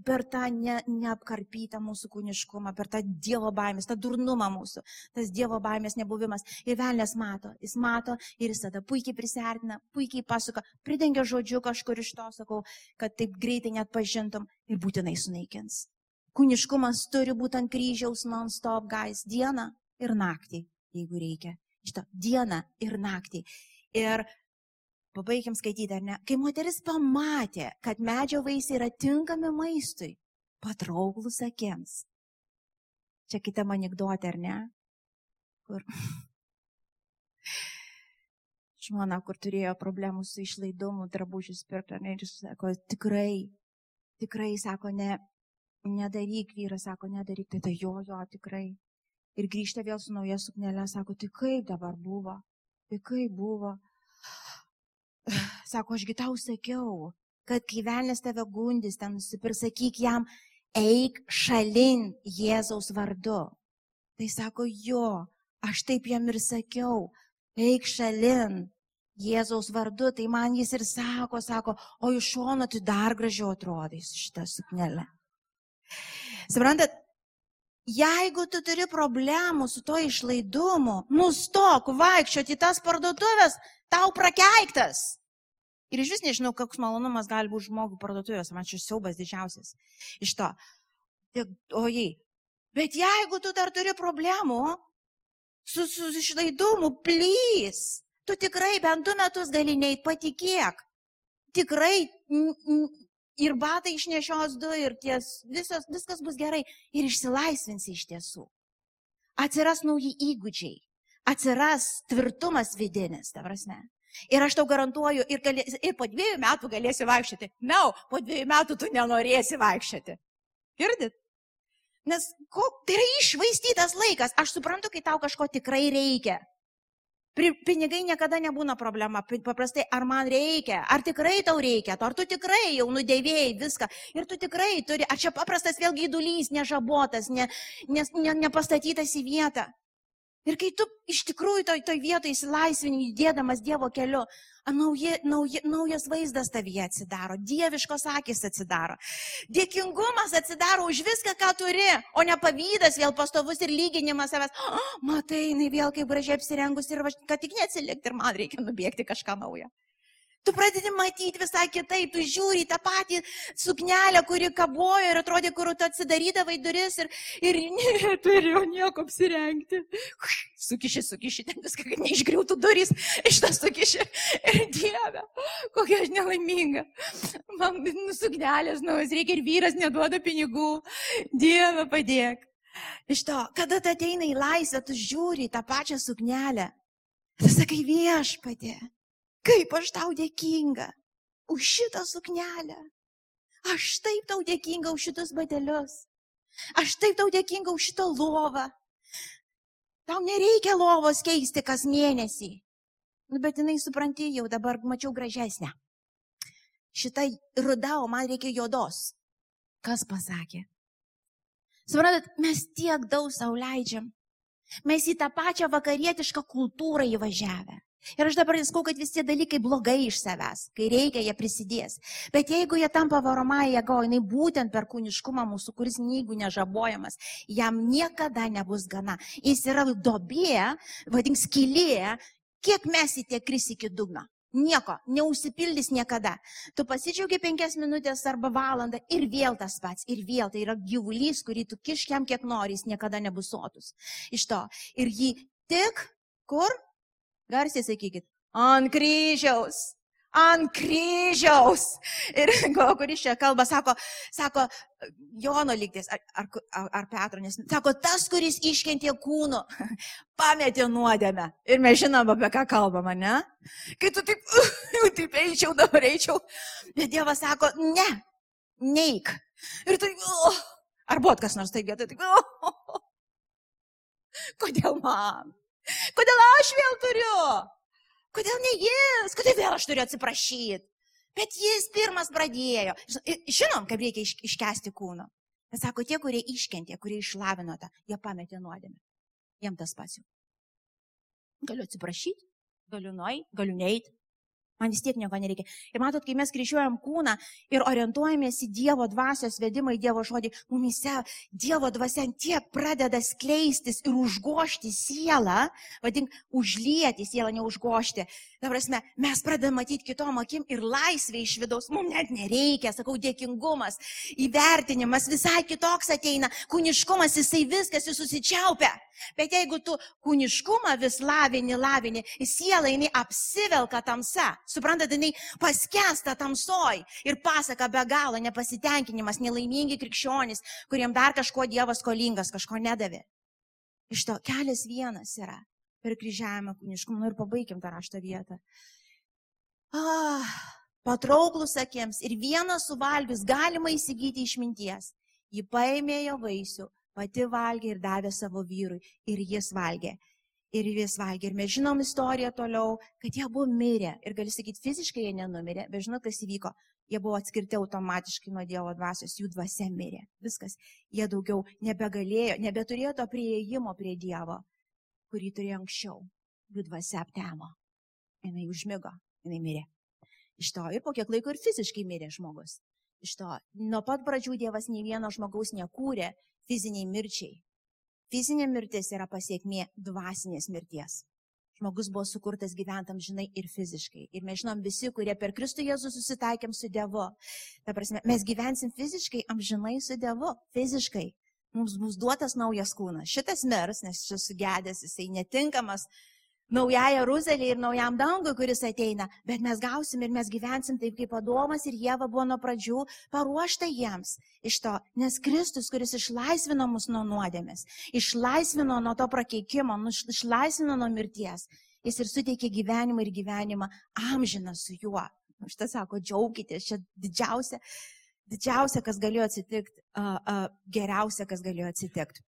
per tą ne, neapkarpytą mūsų kūniškumą, per tą Dievo baimės, tą durnumą mūsų, tas Dievo baimės nebuvimas. Ir velnės mato, jis mato ir jis tada puikiai prisartina, puikiai pasuka, pridengia žodžiu kažkur iš to, sakau, kad taip greitai net pažintum ir būtinai sunaikins. Kūniškumas turi būti ant kryžiaus non-stop, guys, dieną ir naktį, jeigu reikia. Šitą dieną ir naktį. Ir pabaigiam skaityti, ar ne? Kai moteris pamatė, kad medžio vaisiai yra tinkami maistui, patrauklus akims. Čia kita anegdotė, ar ne? Kur žmona, kur turėjo problemų su išlaidumu, drabužius pirkti, ir jis sako, tikrai, tikrai, sako, ne, nedaryk, vyras sako, nedaryk, tai tai jo, jo, tikrai. Ir grįžta vėl su nauja suknelė, sako, tai kaip dabar buvo, tai kaip buvo. Sako, ašgi tau sakiau, kad kai velnės tave gundys, ten nusipirsakyk jam, eik šalin Jėzaus vardu. Tai sako, jo, aš taip jam ir sakiau, eik šalin Jėzaus vardu, tai man jis ir sako, sako, o iš šono tai dar gražiau atrodys šitą suknelę. Suprantat, jeigu tu turi problemų su to išlaidumu, nustok vaikščioti į tas parduotuvės, tau prakeiktas. Ir iš vis nežinau, koks malonumas gali būti žmogų parduotuvės, man šis siaubas didžiausias. Iš to. Ojai. Bet jeigu tu dar turi problemų su, su išlaidumu, plys, tu tikrai bent du metus gali neit, patikėk. Tikrai ir batai išnešios du, ir ties, visos, viskas bus gerai, ir išsilaisvinsi iš tiesų. Atsiras nauji įgūdžiai, atsiras tvirtumas vidinis, ta prasme. Ir aš tau garantuoju, ir, galės, ir po dviejų metų galėsi vaikščioti. Ne, no, po dviejų metų tu nenorėsi vaikščioti. Girdit? Nes ko, tai yra išvaistytas laikas. Aš suprantu, kai tau kažko tikrai reikia. Pinigai niekada nebūna problema. Paprastai, ar man reikia, ar tikrai tau reikia, ar tu tikrai jau nudėvėjai viską. Ir tu tikrai turi, ar čia paprastas vėl gaidulys, nežabotas, ne, ne, ne, nepastatytas į vietą. Ir kai tu iš tikrųjų toj, toj vietoje įsilaisvini, judėdamas Dievo keliu, nauji, nauji, naujas vaizdas tavyje atsidaro, dieviškos akis atsidaro. Dėkingumas atsidaro už viską, ką turi, o ne pavydas vėl pastovus ir lyginimas savęs. Oh, matai, jinai vėl kaip gražiai apsirengus ir kad tik neatsilikti ir man reikia nubėgti kažką naujo. Tu pradedi matyti visai kitaip, tu žiūri tą patį suknelę, kuri kabojo ir atrodė, kur tu atsidarydavai duris ir, ir neturėjau nieko apsirengti. Sukiši, sukiši, ten viską, kad neišgriūtų durys, iš tas sukiši. Ir Dieve, kokia aš nelaiminga. Man nu, suknelės, nu, reikia ir vyras neduoda pinigų. Dieve, padėk. Iš to, kada tu ateina į laisvę, tu žiūri tą pačią suknelę. Tu sakai viešpatė. Kaip aš tau dėkinga už šitą suknelę. Aš taip tau dėkinga už šitus batelius. Aš taip tau dėkinga už šitą lovą. Tau nereikia lovos keisti kas mėnesį. Nu, bet jinai supranti, jau dabar mačiau gražesnę. Šitą rudą, o man reikia juodos. Kas pasakė? Suprantat, mes tiek daug sauliaidžiam. Mes į tą pačią vakarietišką kultūrą įvažiavę. Ir aš dabar neskau, kad visi dalykai blogai iš savęs. Kai reikia, jie prisidės. Bet jeigu jie tampa varomąją jėgą, jinai būtent per kūniškumą mūsų, kuris neįgų nežabojamas, jam niekada nebus gana. Jis yra dobė, vadink skylė, kiek mes į tiek kris iki dugno. Nieko, neužsipildys niekada. Tu pasidžiaugi penkias minutės arba valandą ir vėl tas pats, ir vėl tai yra gyvulys, kurį tu kiškiam kiek nori, jis niekada nebus sotus. Iš to. Ir jį tik kur Garsiai sakykit, ant kryžiaus. Ant kryžiaus. Ir kuris čia kalba, sako, sako Jono lygtis, ar, ar, ar Petro, nes sako, tas, kuris iškentė kūno, pametė nuodėmę. Ir mes žinom, apie ką kalbama, ne? Kai tu taip, jau taip eičiau, dabar eičiau. Bet Dievas sako, ne, neik. Ir tai, oh, ar buvo kas nors taip vietoj, taip, oh, kodėl man? Kodėl aš vėl turiu? Kodėl ne jis? Kodėl vėl aš turiu atsiprašyti? Bet jis pirmas pradėjo. Žinom, kaip reikia iškesti kūno. Bet sako, tie, kurie iškentė, kurie išlavino tą, jie pametė nuodėmę. Jam tas pats jau. Galiu atsiprašyti, galiu nueiti, galiu neiti. Man vis tiek nieko nereikia. Ir matot, kai mes kryžiuojam kūną ir orientuojamės į Dievo dvasios vedimą, į Dievo žodį, mumise Dievo dvasia tiek pradeda skleistis ir užgošti sielą, vadink, užlieti sielą, neužgošti. Ta prasme, mes pradedame matyti kitom akim ir laisvė iš vidaus. Mums net nereikia, sakau, dėkingumas, įvertinimas visai kitoks ateina, kūniškumas, jisai viskas, jis susičiaupia. Bet jeigu tu kūniškumą vis lavini, lavini, siela jinai apsivelka tamsa, suprantate, jinai paskesta tamsoj ir pasaka be galo nepasitenkinimas, nelaimingi krikščionys, kuriem dar kažko Dievas skolingas, kažko nedavė. Iš to kelias vienas yra per kryžiavimą kūniškumą. Nu ir pabaikim tą raštą vietą. Ah, patrauklus akiems ir vienas suvalgius galima įsigyti išminties. Ji paėmė jo vaisių, pati valgė ir davė savo vyrui ir jis valgė. Ir jis valgė. Ir mes žinom istoriją toliau, kad jie buvo mirę. Ir gali sakyti, fiziškai jie nenumirė, bet žinot, kas įvyko. Jie buvo atskirti automatiškai nuo Dievo dvasios, jų dvasia mirė. Viskas. Jie daugiau nebegalėjo, nebeturėjo to prieėjimo prie Dievo, kurį turėjo anksčiau. Jų dvasia aptemo. Jis užmigo, jinai mirė. Iš to ir po kiek laiko ir fiziškai mirė žmogus. Iš to nuo pat pradžių Dievas nei vieno žmogaus nekūrė, fiziniai mirčiai. Fizinė mirtis yra pasiekmė dvasinės mirties. Žmogus buvo sukurtas gyventam, žinai, ir fiziškai. Ir mes žinom visi, kurie per Kristų Jėzų susitaikėm su Dievu. Ta prasme, mes gyvensim fiziškai, amžinai su Dievu. Fiziškai. Mums bus duotas naujas kūnas. Šitas mirs, nes šis sugedęs, jisai netinkamas naujai Jeruzalė ir naujam dangui, kuris ateina, bet mes gausim ir mes gyvensim taip, kaip Adomas ir Jėva buvo nuo pradžių paruošta jiems iš to, nes Kristus, kuris išlaisvino mus nuo nuodėmės, išlaisvino nuo to prakeikimo, nu, išlaisvino nuo mirties, jis ir suteikė gyvenimą ir gyvenimą amžiną su juo. Šitą sako, džiaukitės, čia didžiausia, didžiausia, kas galėjo atsitikti, uh, uh, geriausia, kas galėjo atsitikti.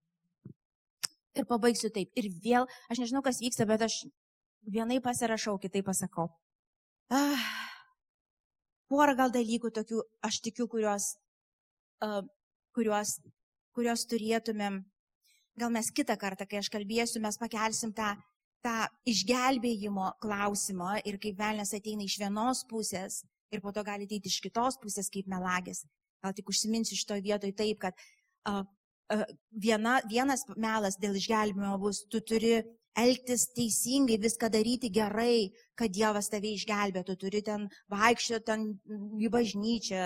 Ir pabaigsiu taip. Ir vėl, aš nežinau, kas vyksta, bet aš vienai pasirašau, kitai pasakau. Ah, porą gal dalykų tokių, aš tikiu, kuriuos, uh, kuriuos, kuriuos turėtumėm. Gal mes kitą kartą, kai aš kalbėsiu, mes pakelsim tą, tą išgelbėjimo klausimą ir kaip velnės ateina iš vienos pusės ir po to gali ateiti iš kitos pusės kaip melagis. Gal tik užsiminsiu šitoje vietoje taip, kad uh, viena, vienas melas dėl išgelbimo bus, tu turi elgtis teisingai, viską daryti gerai, kad Dievas tave išgelbėtų, turi ten vaikščioti ten į bažnyčią,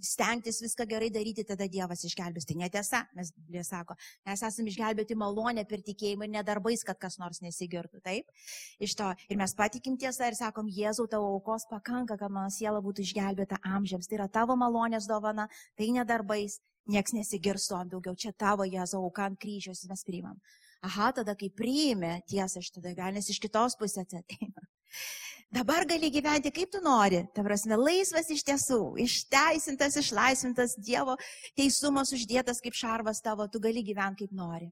stengtis viską gerai daryti, tada Dievas išgelbės. Tai netiesa, mes Biblija sako, mes esame išgelbėti malonę per tikėjimą ir nedarbais, kad kas nors nesigirtų. Taip? Iš to ir mes patikim tiesą ir sakom, Jėzau, tavo aukos pakanka, kad mano siela būtų išgelbėta amžiams. Tai yra tavo malonės dovana, tai nedarbais, nieks nesigirsto daugiau, čia tavo Jėzau auka ant kryžiaus mes priimam. Aha, tada kai priimė tiesą, aš tada gal, nes iš kitos pusės ateina. Dabar gali gyventi kaip tu nori, ta prasme, laisvas iš tiesų, išteisintas, išlaisvintas, Dievo teisumas uždėtas kaip šarvas tavo, tu gali gyventi kaip nori.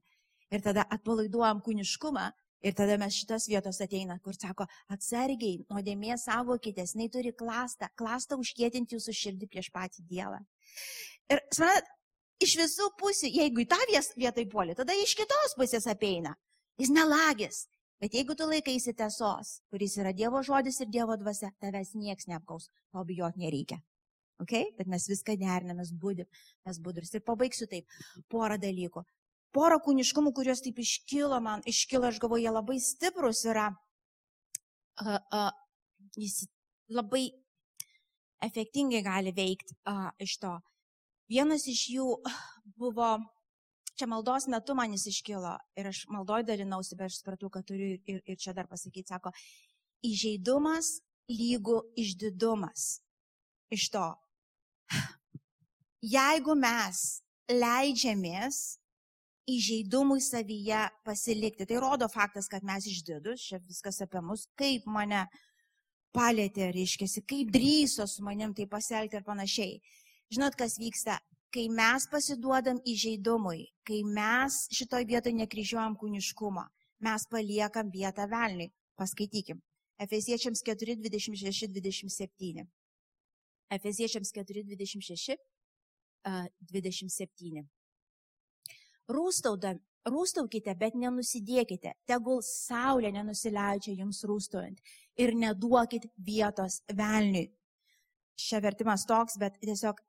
Ir tada atpalaiduojam kūniškumą. Ir tada mes šitas vietos ateina, kur sako, atsargiai, nuodėmė savokitės, jinai turi klastą, klastą užkėtinti jūsų širdį prieš patį Dievą. Ir, suprantat, iš visų pusių, jeigu į tą vietą įpuolė, tada iš kitos pusės apeina. Jis melagis. Bet jeigu tu laikaisi tiesos, kuris yra Dievo žodis ir Dievo dvasia, tavęs nieks neapkaus, to bijot nereikia. Okay? Bet mes viską deriname, mes būdim, mes budrus. Ir pabaigsiu taip. Porą dalykų. Porą kūniškumų, kuriuos taip iškilo man, iškilo, aš galvoju, jie labai stiprus yra. Uh, uh, jis labai efektingai gali veikti uh, iš to. Vienas iš jų buvo, čia maldos metu man jis iškilo ir aš maldoj dalinausi, bet aš supratau, kad turiu ir, ir čia dar pasakyti, sako, įžeidumas lygų išdidumas. Iš to, jeigu mes leidžiamės įžeidumui savyje pasilikti, tai rodo faktas, kad mes išdidus, čia viskas apie mus, kaip mane palėtė, reiškia, kaip drįso su manim tai pasielgti ir panašiai. Žinot, kas vyksta, kai mes pasiduodam įžeidumui, kai mes šitoj vietoje nekryžiuojam kūniškumą, mes paliekam vietą velniui. Paskaitykim. Efesiečiams 4, 26, 27. Efesiečiams 4, 26, 27. Rūstauda, rūstaukite, bet nenusidėkite, tegul saulė nenusileidžia jums rūstaujant ir neduokit vietos velniui. Šia vertimas toks, bet tiesiog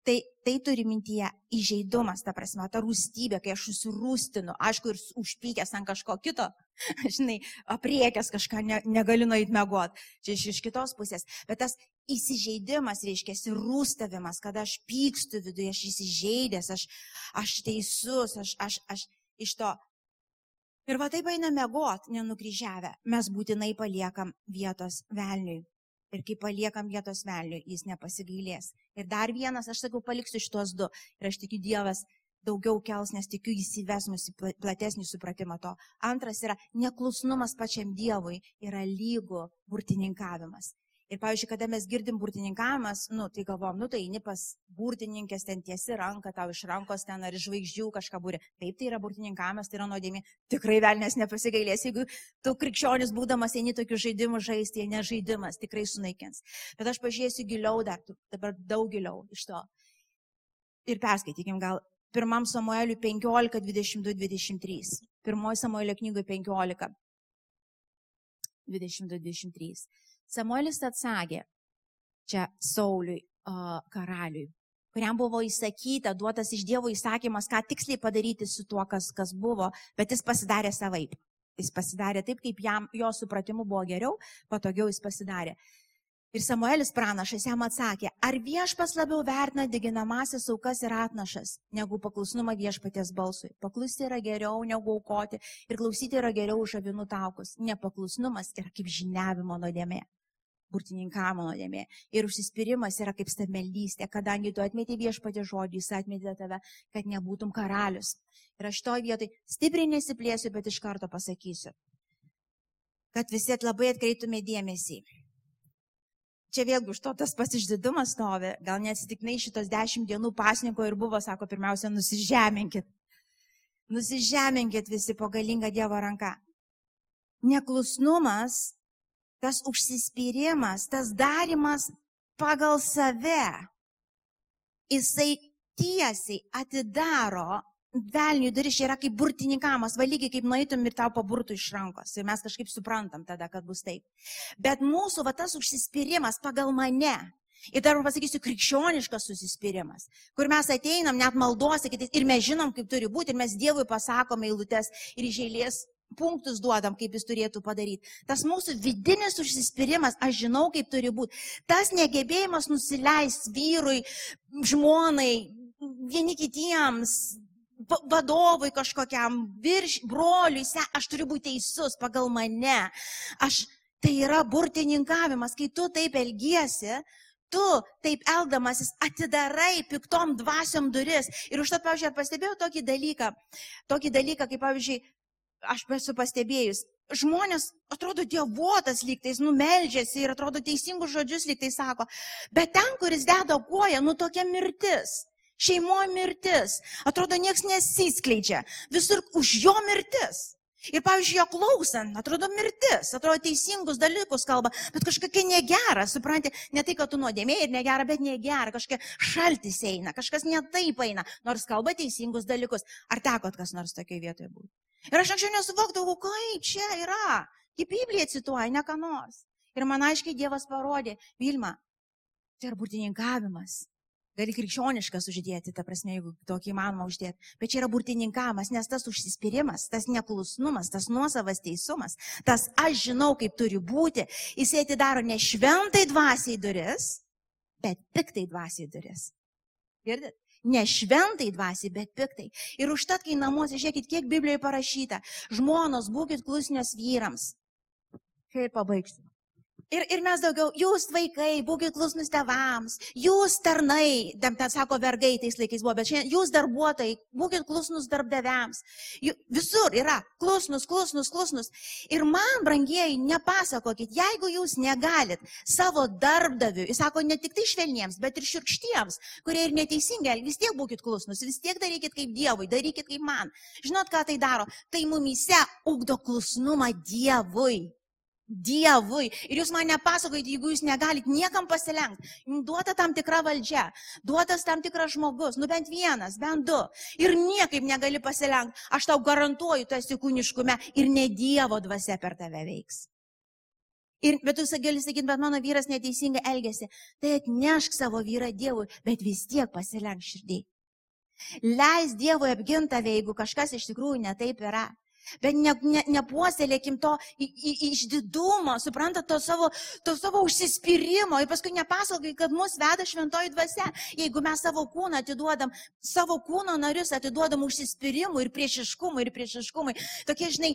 Tai, tai turi mintyje įžeidumas, ta prasme, ta rūstybė, kai aš susirūstinu, aišku, ir užpykęs ant kažko kito, žinai, apriekęs kažką ne, negaliu nueiti mėgot, čia iš, iš kitos pusės, bet tas įsižeidimas reiškia rūstavimas, kada aš pykstu viduje, aš įsižeidęs, aš, aš teisus, aš, aš, aš iš to. Ir va taip einame mėgot, nenukryžiavę, mes būtinai paliekam vietos velniui. Ir kai paliekam vietos velniui, jis nepasigailės. Ir dar vienas, aš sakau, paliksiu šitos du. Ir aš tikiu, Dievas daugiau kels, nes tikiu, jis įves mus į platesnį supratimą to. Antras yra neklusnumas pačiam Dievui, yra lygų burtininkavimas. Ir, pavyzdžiui, kada mes girdim burtininkavimas, nu, tai galvom, nu, tai eini pas burtininkės, ten tiesi ranką, tau iš rankos ten ar iš žvaigždžių kažką būri. Taip, tai yra burtininkavimas, tai yra nuodėmė. Tikrai velnės nepasigailės, jeigu tu krikščionis būdamas eini tokių žaidimų žaisti, jie nežaidimas, tikrai sunaikins. Bet aš pažiūrėsiu giliau dar, dabar daug giliau iš to. Ir perskaitykim gal pirmam Samueliui 15, 22, 23. Pirmoji Samuelio knygoje 15, 22, 23. Samuelis atsakė čia Sauliui uh, karaliui, kuriam buvo įsakyta, duotas iš Dievo įsakymas, ką tiksliai padaryti su tuo, kas, kas buvo, bet jis pasidarė savaip. Jis pasidarė taip, kaip jam, jo supratimu buvo geriau, patogiau jis pasidarė. Ir Samuelis pranašas jam atsakė, ar viešpas labiau vertina diginamasis aukas ir atnašas, negu paklusnumą viešpaties balsui. Paklusti yra geriau negu aukoti ir klausyti yra geriau už avinų taukus. Nepaklusnumas yra kaip žiniavimo nuodėmė burtininkavimo nuodėmė. Ir užsispyrimas yra kaip stabmeldystė, kadangi tu atmeti viešpatį žodį, jis atmetė tave, kad nebūtum karalius. Ir aš to vietoj stipriai nesiplėsiu, bet iš karto pasakysiu, kad visi labai atkreiptume dėmesį. Čia vėlgi už to tas pats išdidumas stovi. Gal neatsitiknai šitos dešimt dienų pasniko ir buvo, sako, pirmiausia, nusižeminkit. Nusižeminkit visi po galingą Dievo ranką. Neklusnumas tas užsispyrimas, tas darimas pagal save, jisai tiesiai atidaro velnių duris, yra kaip burtininkamas, valygiai kaip nueitum ir tau paburtų iš rankos. Ir mes kažkaip suprantam tada, kad bus taip. Bet mūsų va tas užsispyrimas pagal mane. Ir dar pasakysiu, krikščioniškas susispyrimas, kur mes ateinam net maldos, ir mes žinom, kaip turi būti, ir mes Dievui pasakome eilutes ir iš eilės punktus duodam, kaip jis turėtų padaryti. Tas mūsų vidinis užsispyrimas, aš žinau, kaip turi būti. Tas negebėjimas nusileisti vyrui, žmonai, vieni kitiems, vadovui kažkokiam, virš, broliui, se, aš turiu būti teisus pagal mane. Aš, tai yra burtininkavimas, kai tu taip elgiesi, tu taip elgdamasis atidarai piktom dvasiom duris. Ir už to, pavyzdžiui, pastebėjau tokį dalyką, tokį dalyką, kaip, pavyzdžiui, aš esu pastebėjus, žmonės atrodo dievotas lygtais, numeldžiasi ir atrodo teisingus žodžius lygtais sako, bet ten, kuris deda koją, nu tokia mirtis. Šeimo mirtis. Atrodo, nieks nesiskleidžia. Visur už jo mirtis. Ir, pavyzdžiui, jo klausant, atrodo mirtis, atrodo teisingus dalykus kalba, bet kažkokia negera, supranti, ne tai, kad tu nuodėmėjai ir negera, bet negera, kažkokia šaltis eina, kažkas netaip eina, nors kalba teisingus dalykus. Ar teko kas nors tokioje vietoje būti? Ir aš anksčiau nesuvokdavau, kaip čia yra. Į Bibliją cituoja, ne ką nors. Ir man aiškiai Dievas parodė, Vilma, tai yra burtininkavimas. Gali krikščioniškas uždėti, ta prasme, jeigu tokį įmanoma uždėti. Bet čia yra burtininkavimas, nes tas užsispyrimas, tas neklusnumas, tas nuosavas teisumas, tas aš žinau, kaip turi būti, jisai atidaro ne šventai dvasiai duris, bet piktai dvasiai duris. Girdit? Ne šventai dvasiai, bet piktai. Ir užtat, kai namuose, žiūrėkit, kiek Biblijoje parašyta, žmonos, būkite klusnios vyrams. Kaip pabaigsiu? Ir, ir mes daugiau, jūs vaikai, būkite klusnus tevams, jūs tarnai, ten sako vergai tais laikais buvo, bet šiandien jūs darbuotojai, būkite klusnus darbdaviams. Visur yra klusnus, klusnus, klusnus. Ir man, brangieji, nepasakokit, jeigu jūs negalit savo darbdaviui, jis sako ne tik tai švelniems, bet ir širkštiems, kurie ir neteisingai, vis tiek būkite klusnus, vis tiek darykit kaip Dievui, darykit kaip man. Žinot, ką tai daro? Tai mumise ugdo klusnumą Dievui. Dievui. Ir jūs man nepasakojate, jeigu jūs negalit niekam pasilenkti. Jums duota tam tikra valdžia, duotas tam tikras žmogus, nu bent vienas, bent du. Ir niekaip negali pasilenkti. Aš tau garantuoju, tu esi kūniškume ir ne Dievo dvasia per tave veiks. Ir, bet tu gali sakyti, bet mano vyras neteisingai elgesi. Tai atnešk savo vyrą Dievui, bet vis tiek pasilenk širdį. Leis Dievui apginti tave, jeigu kažkas iš tikrųjų netaip yra. Bet ne, ne, nepuoselėkim to išdidumo, suprantat, to savo, to savo užsispyrimo ir paskui nepasakai, kad mus veda šventoji dvasia. Jeigu mes savo kūną atiduodam, savo kūno narius atiduodam užsispyrimui ir priešiškumui ir priešiškumui, tokie, žinai,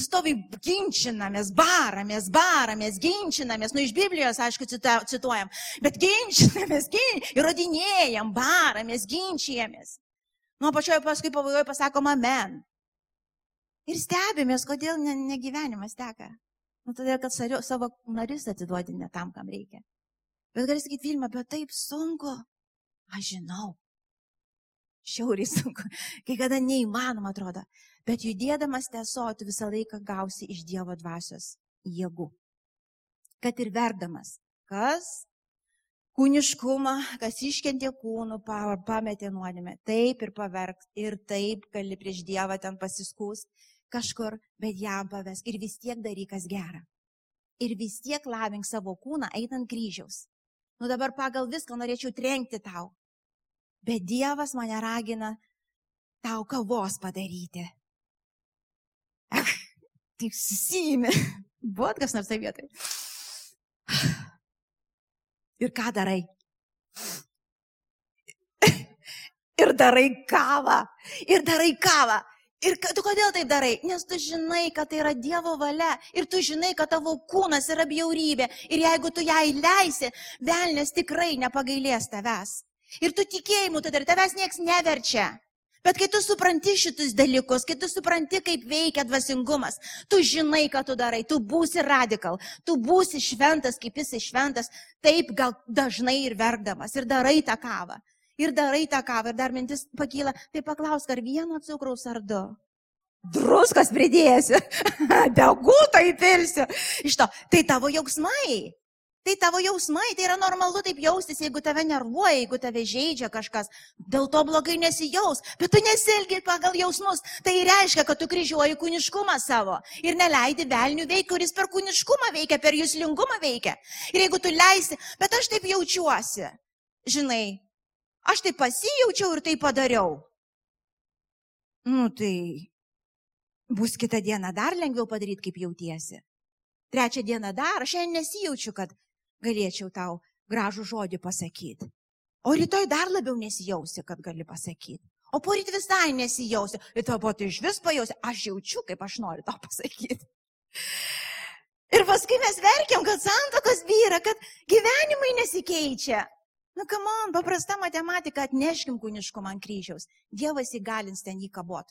stovi ginčinamės, baramės, baramės, ginčinamės, nu iš Biblijos, aišku, cituojam, bet ginčinamės, gin, įrodinėjam, baramės, ginčijamės. Nu, pačioje paskui pabaigoje pasakom amen. Ir stebimės, kodėl ne, ne gyvenimas teka. Nu, todėl, kad sario, savo naris atiduodi ne tam, kam reikia. Bet gali sakyti, Vilma, bet taip sunku. Aš žinau. Šiauriai sunku. Kai kada neįmanoma atrodo. Bet judėdamas tieso, tu visą laiką gausi iš Dievo dvasios jėgų. Kad ir verdamas. Kas? Kūniškumą, kas iškentė kūnų, pametė nuodėmę. Taip ir paverks. Ir taip gali prieš Dievą ten pasiskūs kažkur, bet jam paves ir vis tiek darykas gerą. Ir vis tiek lavink savo kūną einant kryžiaus. Nu dabar pagal viską norėčiau trenkti tau. Bet Dievas mane ragina tau kavos padaryti. Ach, taip susijimi. Buvot kas nors tai vietai. Ir ką darai? Ir darai kavą. Ir darai kavą. Ir tu kodėl taip darai? Nes tu žinai, kad tai yra Dievo valia ir tu žinai, kad tavo kūnas yra bjaurybė ir jeigu tu ją įleisi, velnės tikrai nepagailės tavęs. Ir tu tikėjimu tai dar tavęs nieks neverčia. Bet kai tu supranti šitus dalykus, kai tu supranti, kaip veikia dvasingumas, tu žinai, ką tu darai, tu būsi radikal, tu būsi šventas, kaip jis šventas, taip gal dažnai ir verkdamas ir darai tą kavą ir darai tą kavą ir dar mintis pakyla, tai paklausk, ar vieno cukraus ar du. Druskas pridėsiu, degutą įpilsiu. Iš to, tai tavo jausmai. Tai tavo jausmai, tai yra normalu taip jaustis, jeigu tave nervuoja, jeigu tave žaidžia kažkas, dėl to blogai nesijaus, bet tu nesielgi pagal jausmus. Tai reiškia, kad tu kryžiuoji kūniškumą savo ir neleidi velnių veikti, kuris per kūniškumą veikia, per jūslingumą veikia. Ir jeigu tu leisi, bet aš taip jaučiuosi, žinai, Aš tai pasijaučiau ir tai padariau. Nu tai bus kitą dieną dar lengviau padaryti, kaip jautiesi. Trečią dieną dar, aš šiandien nesijaučiu, kad galėčiau tau gražų žodį pasakyti. O rytoj dar labiau nesijausi, kad gali pasakyti. O poryt visai nesijausi. To po tai iš vis pajausi. Aš jaučiu, kaip aš noriu tau pasakyti. Ir paskui mes verkiam, kad santokos vyra, kad gyvenimai nesikeičia. Nu, kam man, paprasta matematika, atneškim kūniškumą ant kryžiaus. Dievas įgalins ten jį kabot.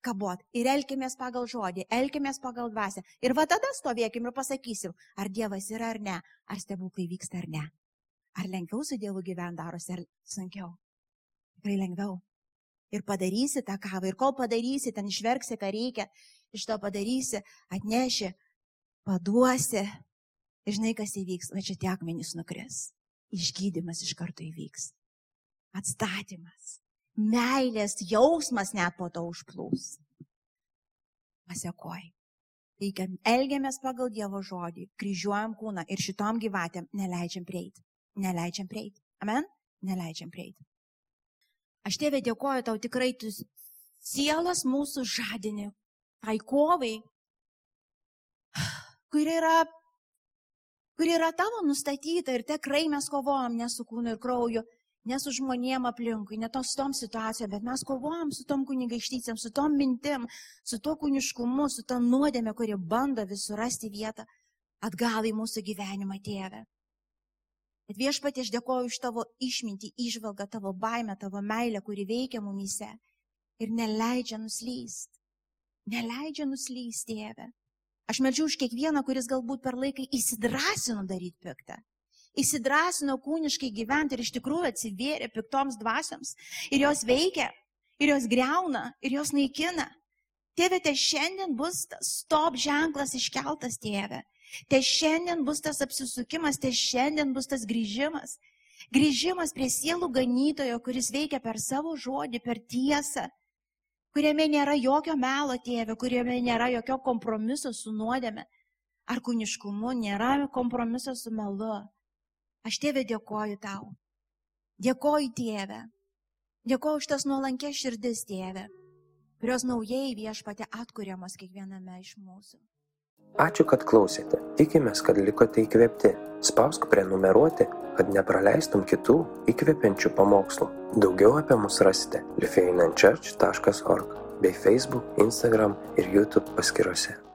Kabot. Ir elkimės pagal žodį, elkimės pagal dvasę. Ir va tada stovėkim ir pasakysim, ar Dievas yra ar ne, ar stebuklai vyksta ar ne. Ar lengviau su Dievu gyventi darosi, ar sunkiau. Tikrai lengviau. Ir padarysi tą kavą, ir kol padarysi, ten išverksi, ką reikia, iš to padarysi, atneši, paduosi. Ir žinai, kas įvyks, va čia tie akmenys nukris. Išgydymas iš karto įvyks. Atstatymas. Meilės jausmas net po to užplūs. Pasiekoj. Reikia, elgiamės pagal Dievo žodį, kryžiuojam kūną ir šitom gyvatėm neleidžiam prieiti. Neleidžiam prieiti. Amen? Neleidžiam prieiti. Aš tėvė dėkoju tau tikrai, tu sielas mūsų žadini, tai kovai, kuri yra, kuri yra tavo nustatyta ir tikrai mes kovojam ne su kūnu ir krauju, ne su žmonėm aplinkui, ne tos tom situacijom, bet mes kovojam su tom kunigaištysiam, su tom mintim, su to kūniškumu, su tom nuodėme, kuri bando vis surasti vietą atgal į mūsų gyvenimą, tėvę. Bet viešpatie, aš dėkoju už tavo išmintį, išvalgą, tavo baimę, tavo meilę, kuri veikia mumise ir neleidžia nuslyst. Neleidžia nuslyst, tėve. Aš meldžiu už kiekvieną, kuris galbūt per laiką įsidrasino daryti piktą. Įsidrasino kūniškai gyventi ir iš tikrųjų atsivėrė piktoms dvasiams. Ir jos veikia, ir jos greuna, ir jos naikina. Tėve, tai šiandien bus stop ženklas iškeltas, tėve. Tai šiandien bus tas apsisukimas, tai šiandien bus tas grįžimas. Grįžimas prie sielų ganytojo, kuris veikia per savo žodį, per tiesą, kuriame nėra jokio melo tėvė, kuriame nėra jokio kompromiso su nuodėme ar kūniškumu, nėra kompromiso su melu. Aš tėvė dėkoju tau. Dėkoju tėvė. Dėkoju už tas nuolankės širdis tėvė, kurios naujai viešpate atkuriamas kiekviename iš mūsų. Ačiū, kad klausėte. Tikimės, kad likote įkvėpti. Spausk prenumeruoti, kad nepraleistum kitų įkvepiančių pamokslų. Daugiau apie mus rasite lifeinanchurch.org bei Facebook, Instagram ir YouTube paskiruose.